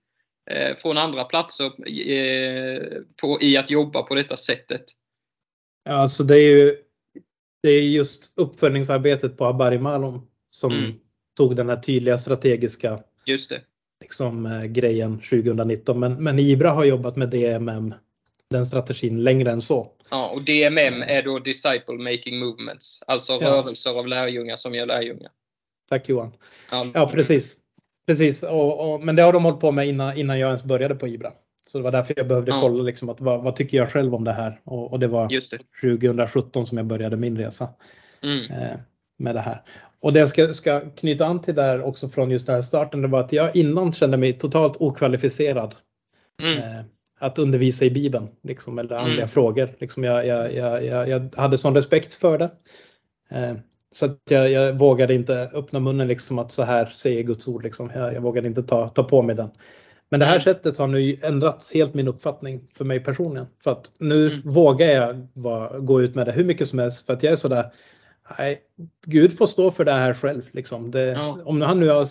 [SPEAKER 1] eh, från andra platser eh, på, i att jobba på detta sättet.
[SPEAKER 2] Ja, alltså det är ju det är just uppföljningsarbetet på Abari Malum som
[SPEAKER 1] Mm.
[SPEAKER 2] Tog den här tydliga strategiska
[SPEAKER 1] Just det.
[SPEAKER 2] liksom, eh, grejen 2019. Men, men Ibra har jobbat med DMM, den strategin, längre än så.
[SPEAKER 1] Ja, och DMM är då Disciple Making Movements. Alltså
[SPEAKER 2] Ja.
[SPEAKER 1] rörelser av lärjungar som gör lärjungar.
[SPEAKER 2] Tack Johan.
[SPEAKER 1] Ja,
[SPEAKER 2] Ja, precis. precis. Och, och, men det har de hållit på med innan, innan jag ens började på Ibra. Så det var därför jag behövde
[SPEAKER 1] Ja.
[SPEAKER 2] kolla liksom att vad, vad tycker jag själv om det här? Och, och det var
[SPEAKER 1] det.
[SPEAKER 2] 2017 som jag började min resa.
[SPEAKER 1] Mm.
[SPEAKER 2] eh, med det här. Och det jag ska, ska knyta an till där också från just den här starten, det var att jag innan kände mig totalt okvalificerad
[SPEAKER 1] Mm.
[SPEAKER 2] eh, att undervisa i Bibeln, liksom, eller andliga
[SPEAKER 1] Mm.
[SPEAKER 2] frågor. Liksom jag, jag, jag, jag, hade sån respekt för det. Eh, så att jag, vågade inte öppna munnen liksom att så här säger Guds ord. Liksom. Jag, vågade inte ta, ta på mig den. Men det här
[SPEAKER 1] Mm.
[SPEAKER 2] sättet har nu ändrat helt min uppfattning för mig personligen. För att nu
[SPEAKER 1] Mm.
[SPEAKER 2] vågar jag vara, gå ut med det hur mycket som helst för att jag är sådär Nej, Gud får stå för det här själv. Liksom. Det,
[SPEAKER 1] Ja.
[SPEAKER 2] Om han nu har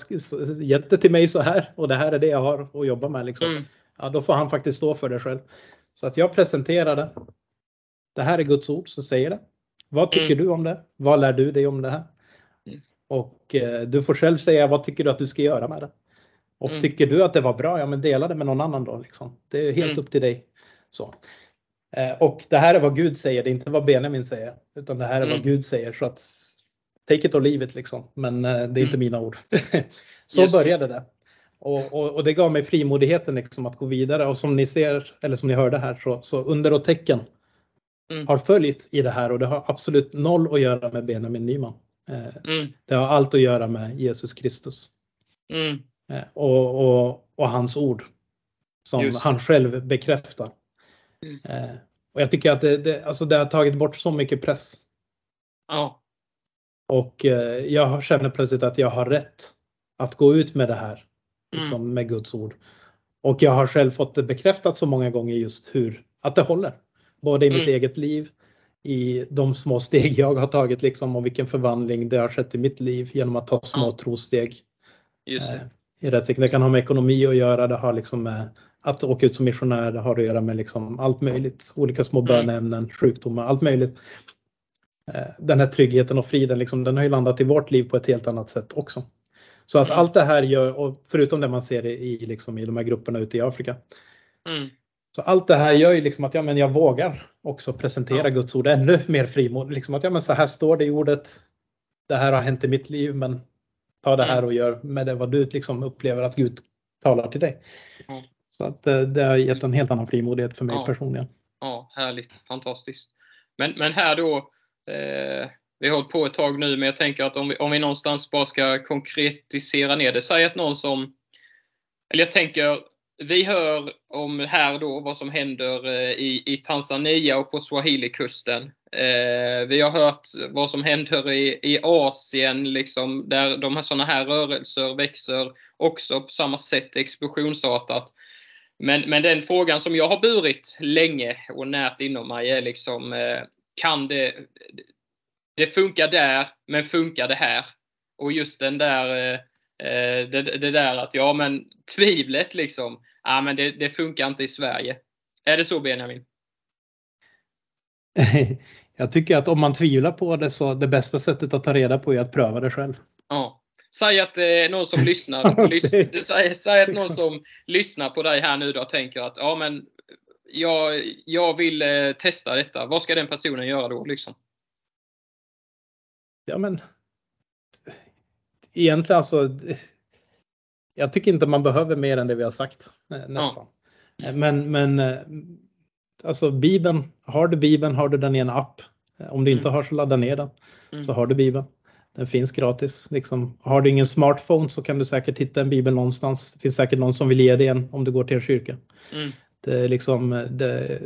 [SPEAKER 2] gett det till mig så här och det här är det jag har att jobba med. Liksom,
[SPEAKER 1] Mm.
[SPEAKER 2] ja, då får han faktiskt stå för det själv. Så att jag presenterade. Det här är Guds ord som säger det. Vad tycker
[SPEAKER 1] Mm.
[SPEAKER 2] du om det? Vad lär du dig om det här?
[SPEAKER 1] Mm.
[SPEAKER 2] Och eh, du får själv säga vad tycker du att du ska göra med det? Och
[SPEAKER 1] Mm.
[SPEAKER 2] tycker du att det var bra, ja men dela det med någon annan då. Liksom. Det är helt
[SPEAKER 1] Mm.
[SPEAKER 2] upp till dig. Så. Eh, och det här är vad Gud säger, det är inte vad Benjamin säger. Utan det här är
[SPEAKER 1] Mm.
[SPEAKER 2] vad Gud säger. Så att take it or leave it liksom. Men eh, det är inte
[SPEAKER 1] Mm.
[SPEAKER 2] mina ord. [laughs] så
[SPEAKER 1] Just
[SPEAKER 2] började det. Och, och, och det gav mig frimodigheten liksom att gå vidare. Och som ni ser, eller som ni hörde här, så, så under och tecken
[SPEAKER 1] Mm.
[SPEAKER 2] har följt i det här och det har absolut noll att göra med Benjamin Nyman. Eh,
[SPEAKER 1] Mm.
[SPEAKER 2] det har allt att göra med Jesus Kristus
[SPEAKER 1] Mm.
[SPEAKER 2] och, och, hans ord som
[SPEAKER 1] Just
[SPEAKER 2] han själv bekräftar.
[SPEAKER 1] Mm.
[SPEAKER 2] Eh, och jag tycker att det, det, alltså det har tagit bort så mycket press
[SPEAKER 1] Ja.
[SPEAKER 2] och eh, jag känner plötsligt att jag har rätt att gå ut med det här
[SPEAKER 1] Mm.
[SPEAKER 2] liksom, med Guds ord. Och jag har själv fått det bekräftat så många gånger just hur att det håller. Både i mitt
[SPEAKER 1] Mm.
[SPEAKER 2] eget liv, i de små steg jag har tagit liksom och vilken förvandling det har skett i mitt liv genom att ta små
[SPEAKER 1] Ja.
[SPEAKER 2] trosteg.
[SPEAKER 1] Just det.
[SPEAKER 2] Eh, i rätt riktning. Det kan ha med ekonomi att göra, det har liksom med att åka ut som missionär, har att göra med liksom allt möjligt. Olika små
[SPEAKER 1] Mm.
[SPEAKER 2] böneämnen, sjukdomar, allt möjligt. Eh, Den här tryggheten och friden, liksom, den har ju landat i vårt liv på ett helt annat sätt också. Så att
[SPEAKER 1] Mm.
[SPEAKER 2] allt det här gör, och förutom det man ser i, liksom, i de här grupperna ute i Afrika.
[SPEAKER 1] Mm.
[SPEAKER 2] Så allt det här gör ju liksom att ja, men jag vågar också presentera
[SPEAKER 1] Ja.
[SPEAKER 2] Guds ord ännu mer frimodigt. Liksom att ja, men så här står det i ordet. Det här har hänt i mitt liv, men ta det här
[SPEAKER 1] Mm.
[SPEAKER 2] och gör med det vad du liksom upplever att Gud talar till dig.
[SPEAKER 1] Ja.
[SPEAKER 2] Så att eh, det har gett en helt annan frimodighet för mig
[SPEAKER 1] Ja.
[SPEAKER 2] personligen.
[SPEAKER 1] Ja. härligt, fantastiskt. Men, men här då, eh, vi har hållit på ett tag nu, men jag tänker att om vi, om vi någonstans bara ska konkretisera ner det. Säg att någon som, eller jag tänker, vi hör om här då vad som händer eh, i, i Tanzania och på Swahilikusten. Eh, vi har hört vad som händer i, i Asien, liksom, där de här sådana här rörelser växer också på samma sätt explosionsartat. Men, men den frågan som jag har burit länge och närt inom mig är liksom, eh, kan det, det funkar där, men funkar det här? Och just den där, eh, det, det, där att, ja men tvivlet liksom, ja men det, det funkar inte i Sverige. Är det så Benjamin? [laughs]
[SPEAKER 2] Jag tycker att om man tvivlar på det så det bästa sättet att ta reda på är att pröva det själv.
[SPEAKER 1] Ja. Säg att är någon som lyssnar, [laughs] lys, säg, säg, att någon som lyssnar på dig här nu då tänker att ja men jag, jag vill eh, testa detta. Vad ska den personen göra då liksom?
[SPEAKER 2] Ja men egentligen alltså jag tycker inte man behöver mer än det vi har sagt eh, nästan. Ja. Men, men eh, alltså Bibeln, har du Bibeln har du den i en app. Om du inte mm. har så ladda ner den. Mm. Så har du Bibeln. Den finns gratis. Liksom, har du ingen smartphone så kan du säkert hitta en bibel någonstans. Det finns säkert någon som vill ge dig en om du går till en kyrka. Mm. Det är liksom, det,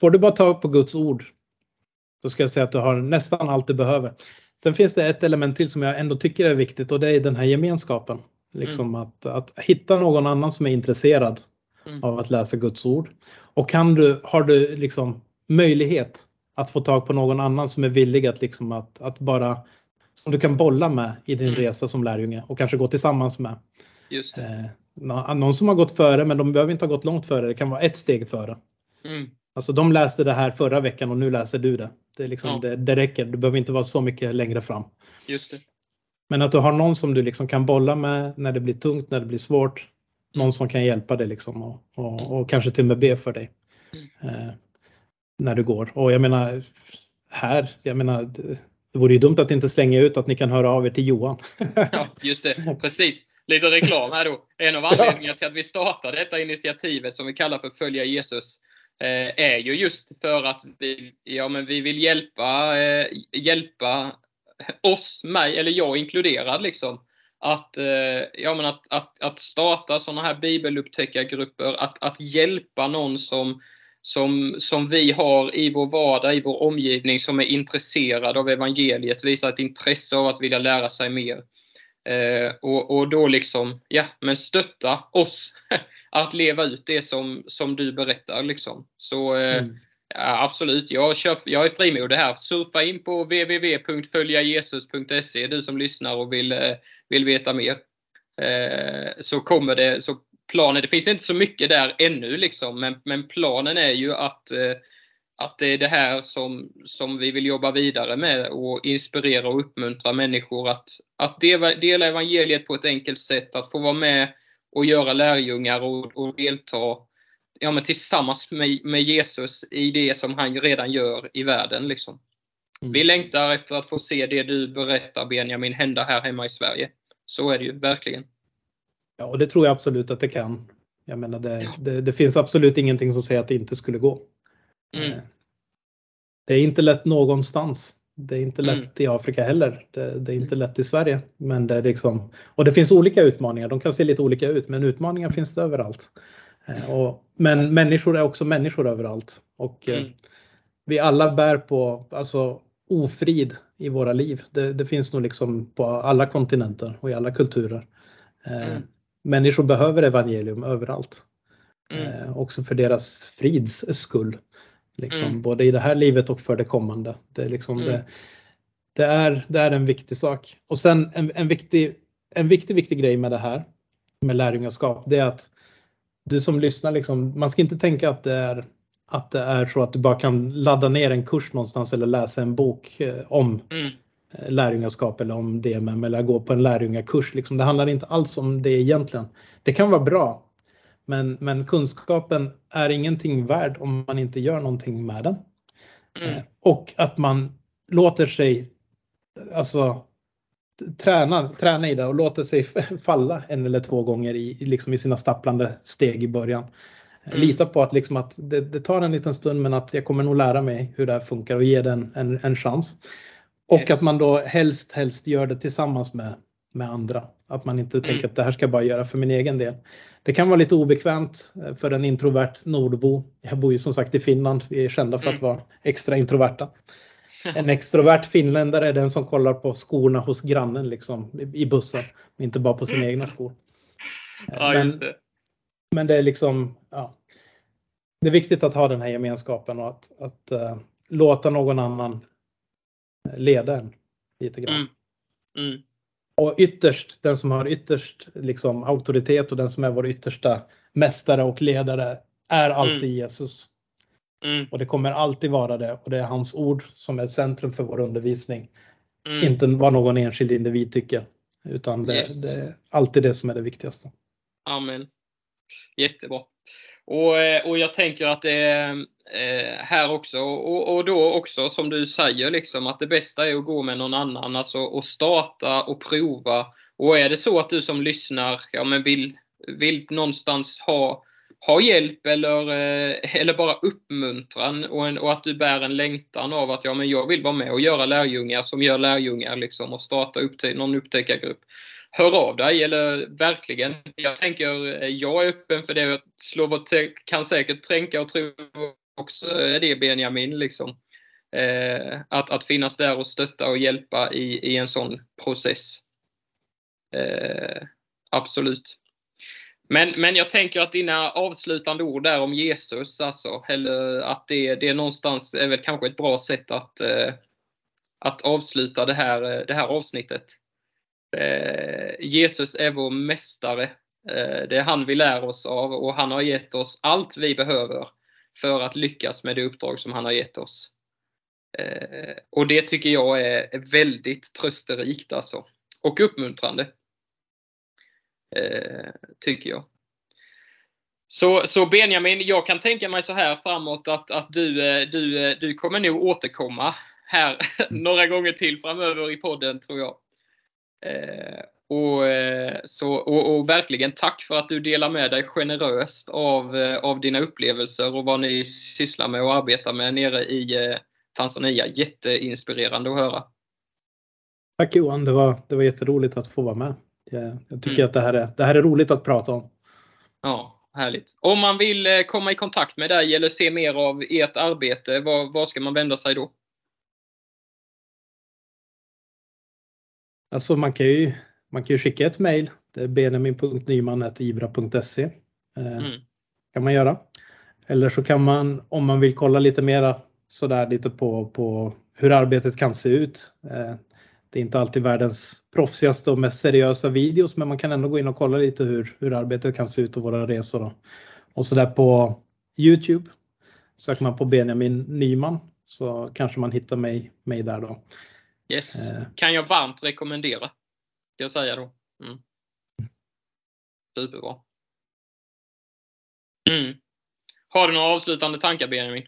[SPEAKER 2] får du bara ta upp på Guds ord så ska jag säga att du har nästan allt du behöver. Sen finns det ett element till som jag ändå tycker är viktigt och det är den här gemenskapen. Liksom mm. att, att hitta någon annan som är intresserad mm. av att läsa Guds ord. Och kan du, har du liksom möjlighet att få tag på någon annan som är villig att, liksom att, att bara som du kan bolla med i din mm. resa som lärjunge och kanske gå tillsammans med.
[SPEAKER 1] Just
[SPEAKER 2] eh, någon som har gått före men de behöver inte ha gått långt före, det kan vara ett steg före. Mm. Alltså de läste det här förra veckan och nu läser du det. Det, är liksom, ja. det, det räcker, du behöver inte vara så mycket längre fram.
[SPEAKER 1] Just det.
[SPEAKER 2] Men att du har någon som du liksom kan bolla med när det blir tungt, när det blir svårt. Någon som kan hjälpa dig liksom och, och, mm. och kanske till och med be för dig. Mm. Eh, när du går. Och jag menar, här, jag menar, det vore ju dumt att inte slänga ut att ni kan höra av er till Johan. [laughs]
[SPEAKER 1] ja, just det. Precis. Lite reklam här då. En av anledningarna till att vi startade detta initiativet som vi kallar för Följa Jesus eh, är ju just för att vi, ja, men vi vill hjälpa, eh, hjälpa oss, mig eller jag inkluderad liksom. Att, eh, ja, men att, att, att starta sådana här bibelupptäckargrupper, att, att hjälpa någon som som, som vi har i vår vardag, i vår omgivning, som är intresserad av evangeliet, visar ett intresse av att vilja lära sig mer. Eh, och, och då liksom, ja, men stötta oss [laughs] att leva ut det som, som du berättar. Liksom. Så eh, mm. ja, absolut, jag, kör, jag är frimodig här. Surfa in på www.följajesus.se, du som lyssnar och vill, eh, vill veta mer. Eh, så kommer det, så planen, det finns inte så mycket där ännu liksom, men, men planen är ju att, eh, att det är det här som, som vi vill jobba vidare med och inspirera och uppmuntra människor att, att dela evangeliet på ett enkelt sätt, att få vara med och göra lärjungar och, och delta ja, men tillsammans med, med Jesus i det som han redan gör i världen. Liksom. Mm. Vi längtar efter att få se det du berättar Benjamin hända här hemma i Sverige. Så är det ju verkligen.
[SPEAKER 2] Ja, och det tror jag absolut att det kan. Jag menar, det, det, det finns absolut ingenting som säger att det inte skulle gå. Mm. Eh, det är inte lätt någonstans. Det är inte lätt mm. i Afrika heller. Det, det, är inte mm. lätt i Sverige. Men det är liksom, och det finns olika utmaningar. De kan se lite olika ut, men utmaningar finns det överallt. Eh, mm. Och, men människor är också människor överallt. Och eh, mm. vi alla bär på alltså, ofrid i våra liv. Det, det, finns nog liksom på alla kontinenter och i alla kulturer. Mm människor behöver evangelium överallt. Mm. Eh, också för deras frids skull. Liksom, mm. Både i det här livet och för det kommande. Det är, liksom mm. det, det, är, det är en viktig sak. Och sen en, en, viktig, en viktig, viktig grej med det här, med lärjungaskap, det är att du som lyssnar, liksom, man ska inte tänka att det är att det är så att du bara kan ladda ner en kurs någonstans eller läsa en bok eh, om mm. Eh, lärjungaskap eller om DMM eller gå på en lärjungakurs. Liksom. Det handlar inte alls om det egentligen. Det kan vara bra, men, men kunskapen är ingenting värd om man inte gör någonting med den. Mm. Eh, och att man låter sig alltså, träna, träna i det och låter sig falla en eller två gånger i, liksom i sina stapplande steg i början. Mm. Lita på att, liksom att det, det, tar en liten stund men att jag kommer nog lära mig hur det här funkar och ge den en, en chans. Och yes. att man då helst, helst gör det tillsammans med, med andra. Att man inte mm. tänker att det här ska jag bara göra för min egen del. Det kan vara lite obekvämt eh, för en introvert nordbo. Jag bor ju som sagt i Finland. Vi är kända för att mm. vara extra introverta. En extrovert finländare är den som kollar på skorna hos grannen liksom, i bussen. Inte bara på sina egna skor. [laughs]
[SPEAKER 1] Ja, men, det.
[SPEAKER 2] men det är liksom, ja. Det är viktigt att ha den här gemenskapen och att, att uh, låta någon annan leda en lite grann. Mm. Mm. Och ytterst, den som har ytterst liksom, auktoritet och den som är vår yttersta mästare och ledare är alltid mm. Jesus. Mm. Och det kommer alltid vara det och det är hans ord som är centrum för vår undervisning. Mm. Inte vad någon enskild individ tycker. Utan det, yes. det, är alltid det som är det viktigaste.
[SPEAKER 1] Amen. Jättebra. Och, eh, och jag tänker att det är eh, här också, och, och, då också som du säger, liksom, att det bästa är att gå med någon annan, alltså och starta och prova. Och är det så att du som lyssnar ja, men vill, vill någonstans ha ha hjälp eller, eh, eller bara uppmuntran och, en, och, att du bär en längtan av att ja, men jag vill vara med och göra lärjungar som gör lärjungar liksom, och starta upp till någon upptäckargrupp. Hör av dig, eller verkligen. Jag tänker, eh, jag är öppen för det. Slå kan säkert tränka och tro också eh, det Benjamin. Liksom. Eh, att, att finnas där och stötta och hjälpa i, i en sån process. Eh, absolut. Men, men jag tänker att dina avslutande ord där om Jesus, alltså, eller att det, det någonstans är väl kanske ett bra sätt att, eh, att avsluta det här, eh, det här avsnittet. Eh, Jesus är vår mästare. Eh, det är han vi lär oss av och han har gett oss allt vi behöver för att lyckas med det uppdrag som han har gett oss. Eh, och det tycker jag är väldigt trösterikt alltså. Och uppmuntrande. Eh, tycker jag. Så, så Benjamin, jag kan tänka mig så här framåt att, att du, eh, du, eh, du kommer nog återkomma här [laughs] några gånger till framöver i podden tror jag. Eh, och, så, och, och, verkligen tack för att du delar med dig generöst av, av dina upplevelser och vad ni sysslar med och arbetar med nere i Tanzania. Jätteinspirerande att höra.
[SPEAKER 2] Tack Johan, det var, det var jätteroligt att få vara med. Jag tycker mm. att det här, är, det här är roligt att prata om.
[SPEAKER 1] Ja, härligt. Om man vill eh, komma i kontakt med dig eller se mer av ert arbete, var, var ska man vända sig då?
[SPEAKER 2] Alltså man kan ju, man kan ju skicka ett mejl. Det är benjamin.nyman.ibra.se. Eh, mm. kan man göra. Eller så kan man, om man vill kolla lite mera sådär lite på, på hur arbetet kan se ut. Eh, det är inte alltid världens proffsigaste och mest seriösa videos men man kan ändå gå in och kolla lite hur, hur arbetet kan se ut och våra resor. Då. Och så där på Youtube söker man på Benjamin Nyman så kanske man hittar mig, mig där då.
[SPEAKER 1] Yes, eh. kan jag varmt rekommendera. Ska jag säga då. Mm. Superbra. Mm. Har du några avslutande tankar Benjamin?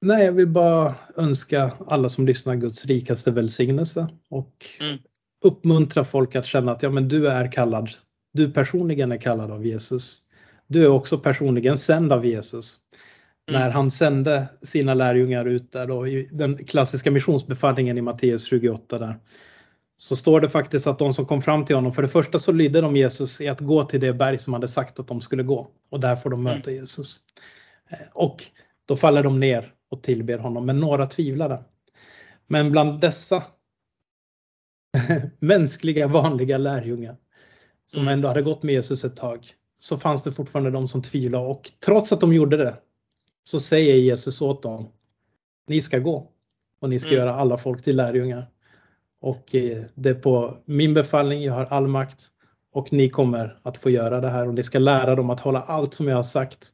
[SPEAKER 2] Nej, jag vill bara önska alla som lyssnar Guds rikaste välsignelse och mm. uppmuntra folk att känna att ja, men du är kallad. Du personligen är kallad av Jesus. Du är också personligen sänd av Jesus. Mm. När han sände sina lärjungar ut där då, i den klassiska missionsbefallningen i Matteus 28 där, så står det faktiskt att de som kom fram till honom, för det första så lydde de Jesus i att gå till det berg som hade sagt att de skulle gå och där får de möta mm. Jesus. Eh, och då faller de ner och tillber honom, men några tvivlade. Men bland dessa [laughs] mänskliga vanliga lärjungar som mm. ändå hade gått med Jesus ett tag så fanns det fortfarande de som tvivlade och trots att de gjorde det så säger Jesus åt dem Ni ska gå och ni ska mm. göra alla folk till lärjungar. Och eh, det är på min befallning, jag har all makt och ni kommer att få göra det här och ni ska lära dem att hålla allt som jag har sagt.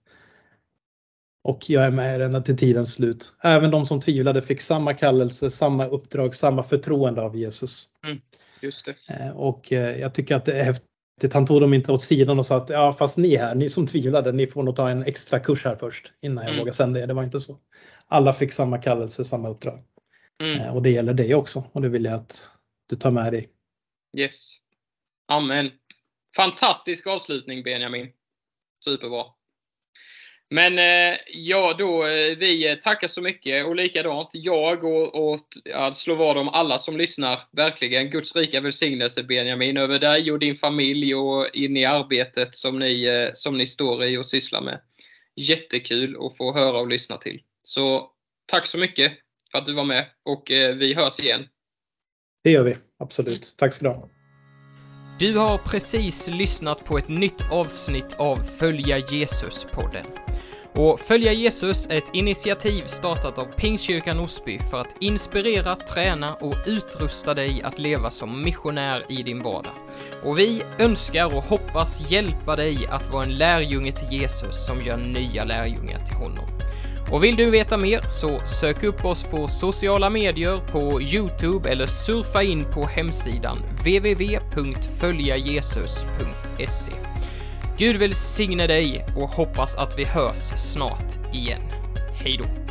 [SPEAKER 2] Och jag är med er ända till tidens slut. Även de som tvivlade fick samma kallelse, samma uppdrag, samma förtroende av Jesus.
[SPEAKER 1] Mm, just det.
[SPEAKER 2] Eh, och eh, jag tycker att det är häftigt. Han tog dem inte åt sidan och sa att ja, fast ni här, ni som tvivlade, ni får nog ta en extra kurs här först innan jag mm. vågar sända er. Det var inte så. Alla fick samma kallelse, samma uppdrag. Mm. Eh, och det gäller dig också och det vill jag att du tar med dig.
[SPEAKER 1] Yes. Amen. Fantastisk avslutning Benjamin. Superbra. Men eh, ja, då eh, vi tackar så mycket och likadant jag och, och ja, slår vad om alla som lyssnar. Verkligen Guds rika välsignelse Benjamin över dig och din familj och in i arbetet som ni, eh, som ni står i och sysslar med. Jättekul att få höra och lyssna till. Så tack så mycket för att du var med och eh, vi hörs igen.
[SPEAKER 2] Det gör vi, absolut. Tack ska du ha.
[SPEAKER 1] Du har precis lyssnat på ett nytt avsnitt av Följa Jesus-podden. Och Följa Jesus är ett initiativ startat av Pingstkyrkan Osby för att inspirera, träna och utrusta dig att leva som missionär i din vardag. Och vi önskar och hoppas hjälpa dig att vara en lärjunge till Jesus som gör nya lärjungar till honom. Och vill du veta mer så sök upp oss på sociala medier, på Youtube eller surfa in på hemsidan www.följajesus.se. Gud välsigne dig och hoppas att vi hörs snart igen. Hejdå!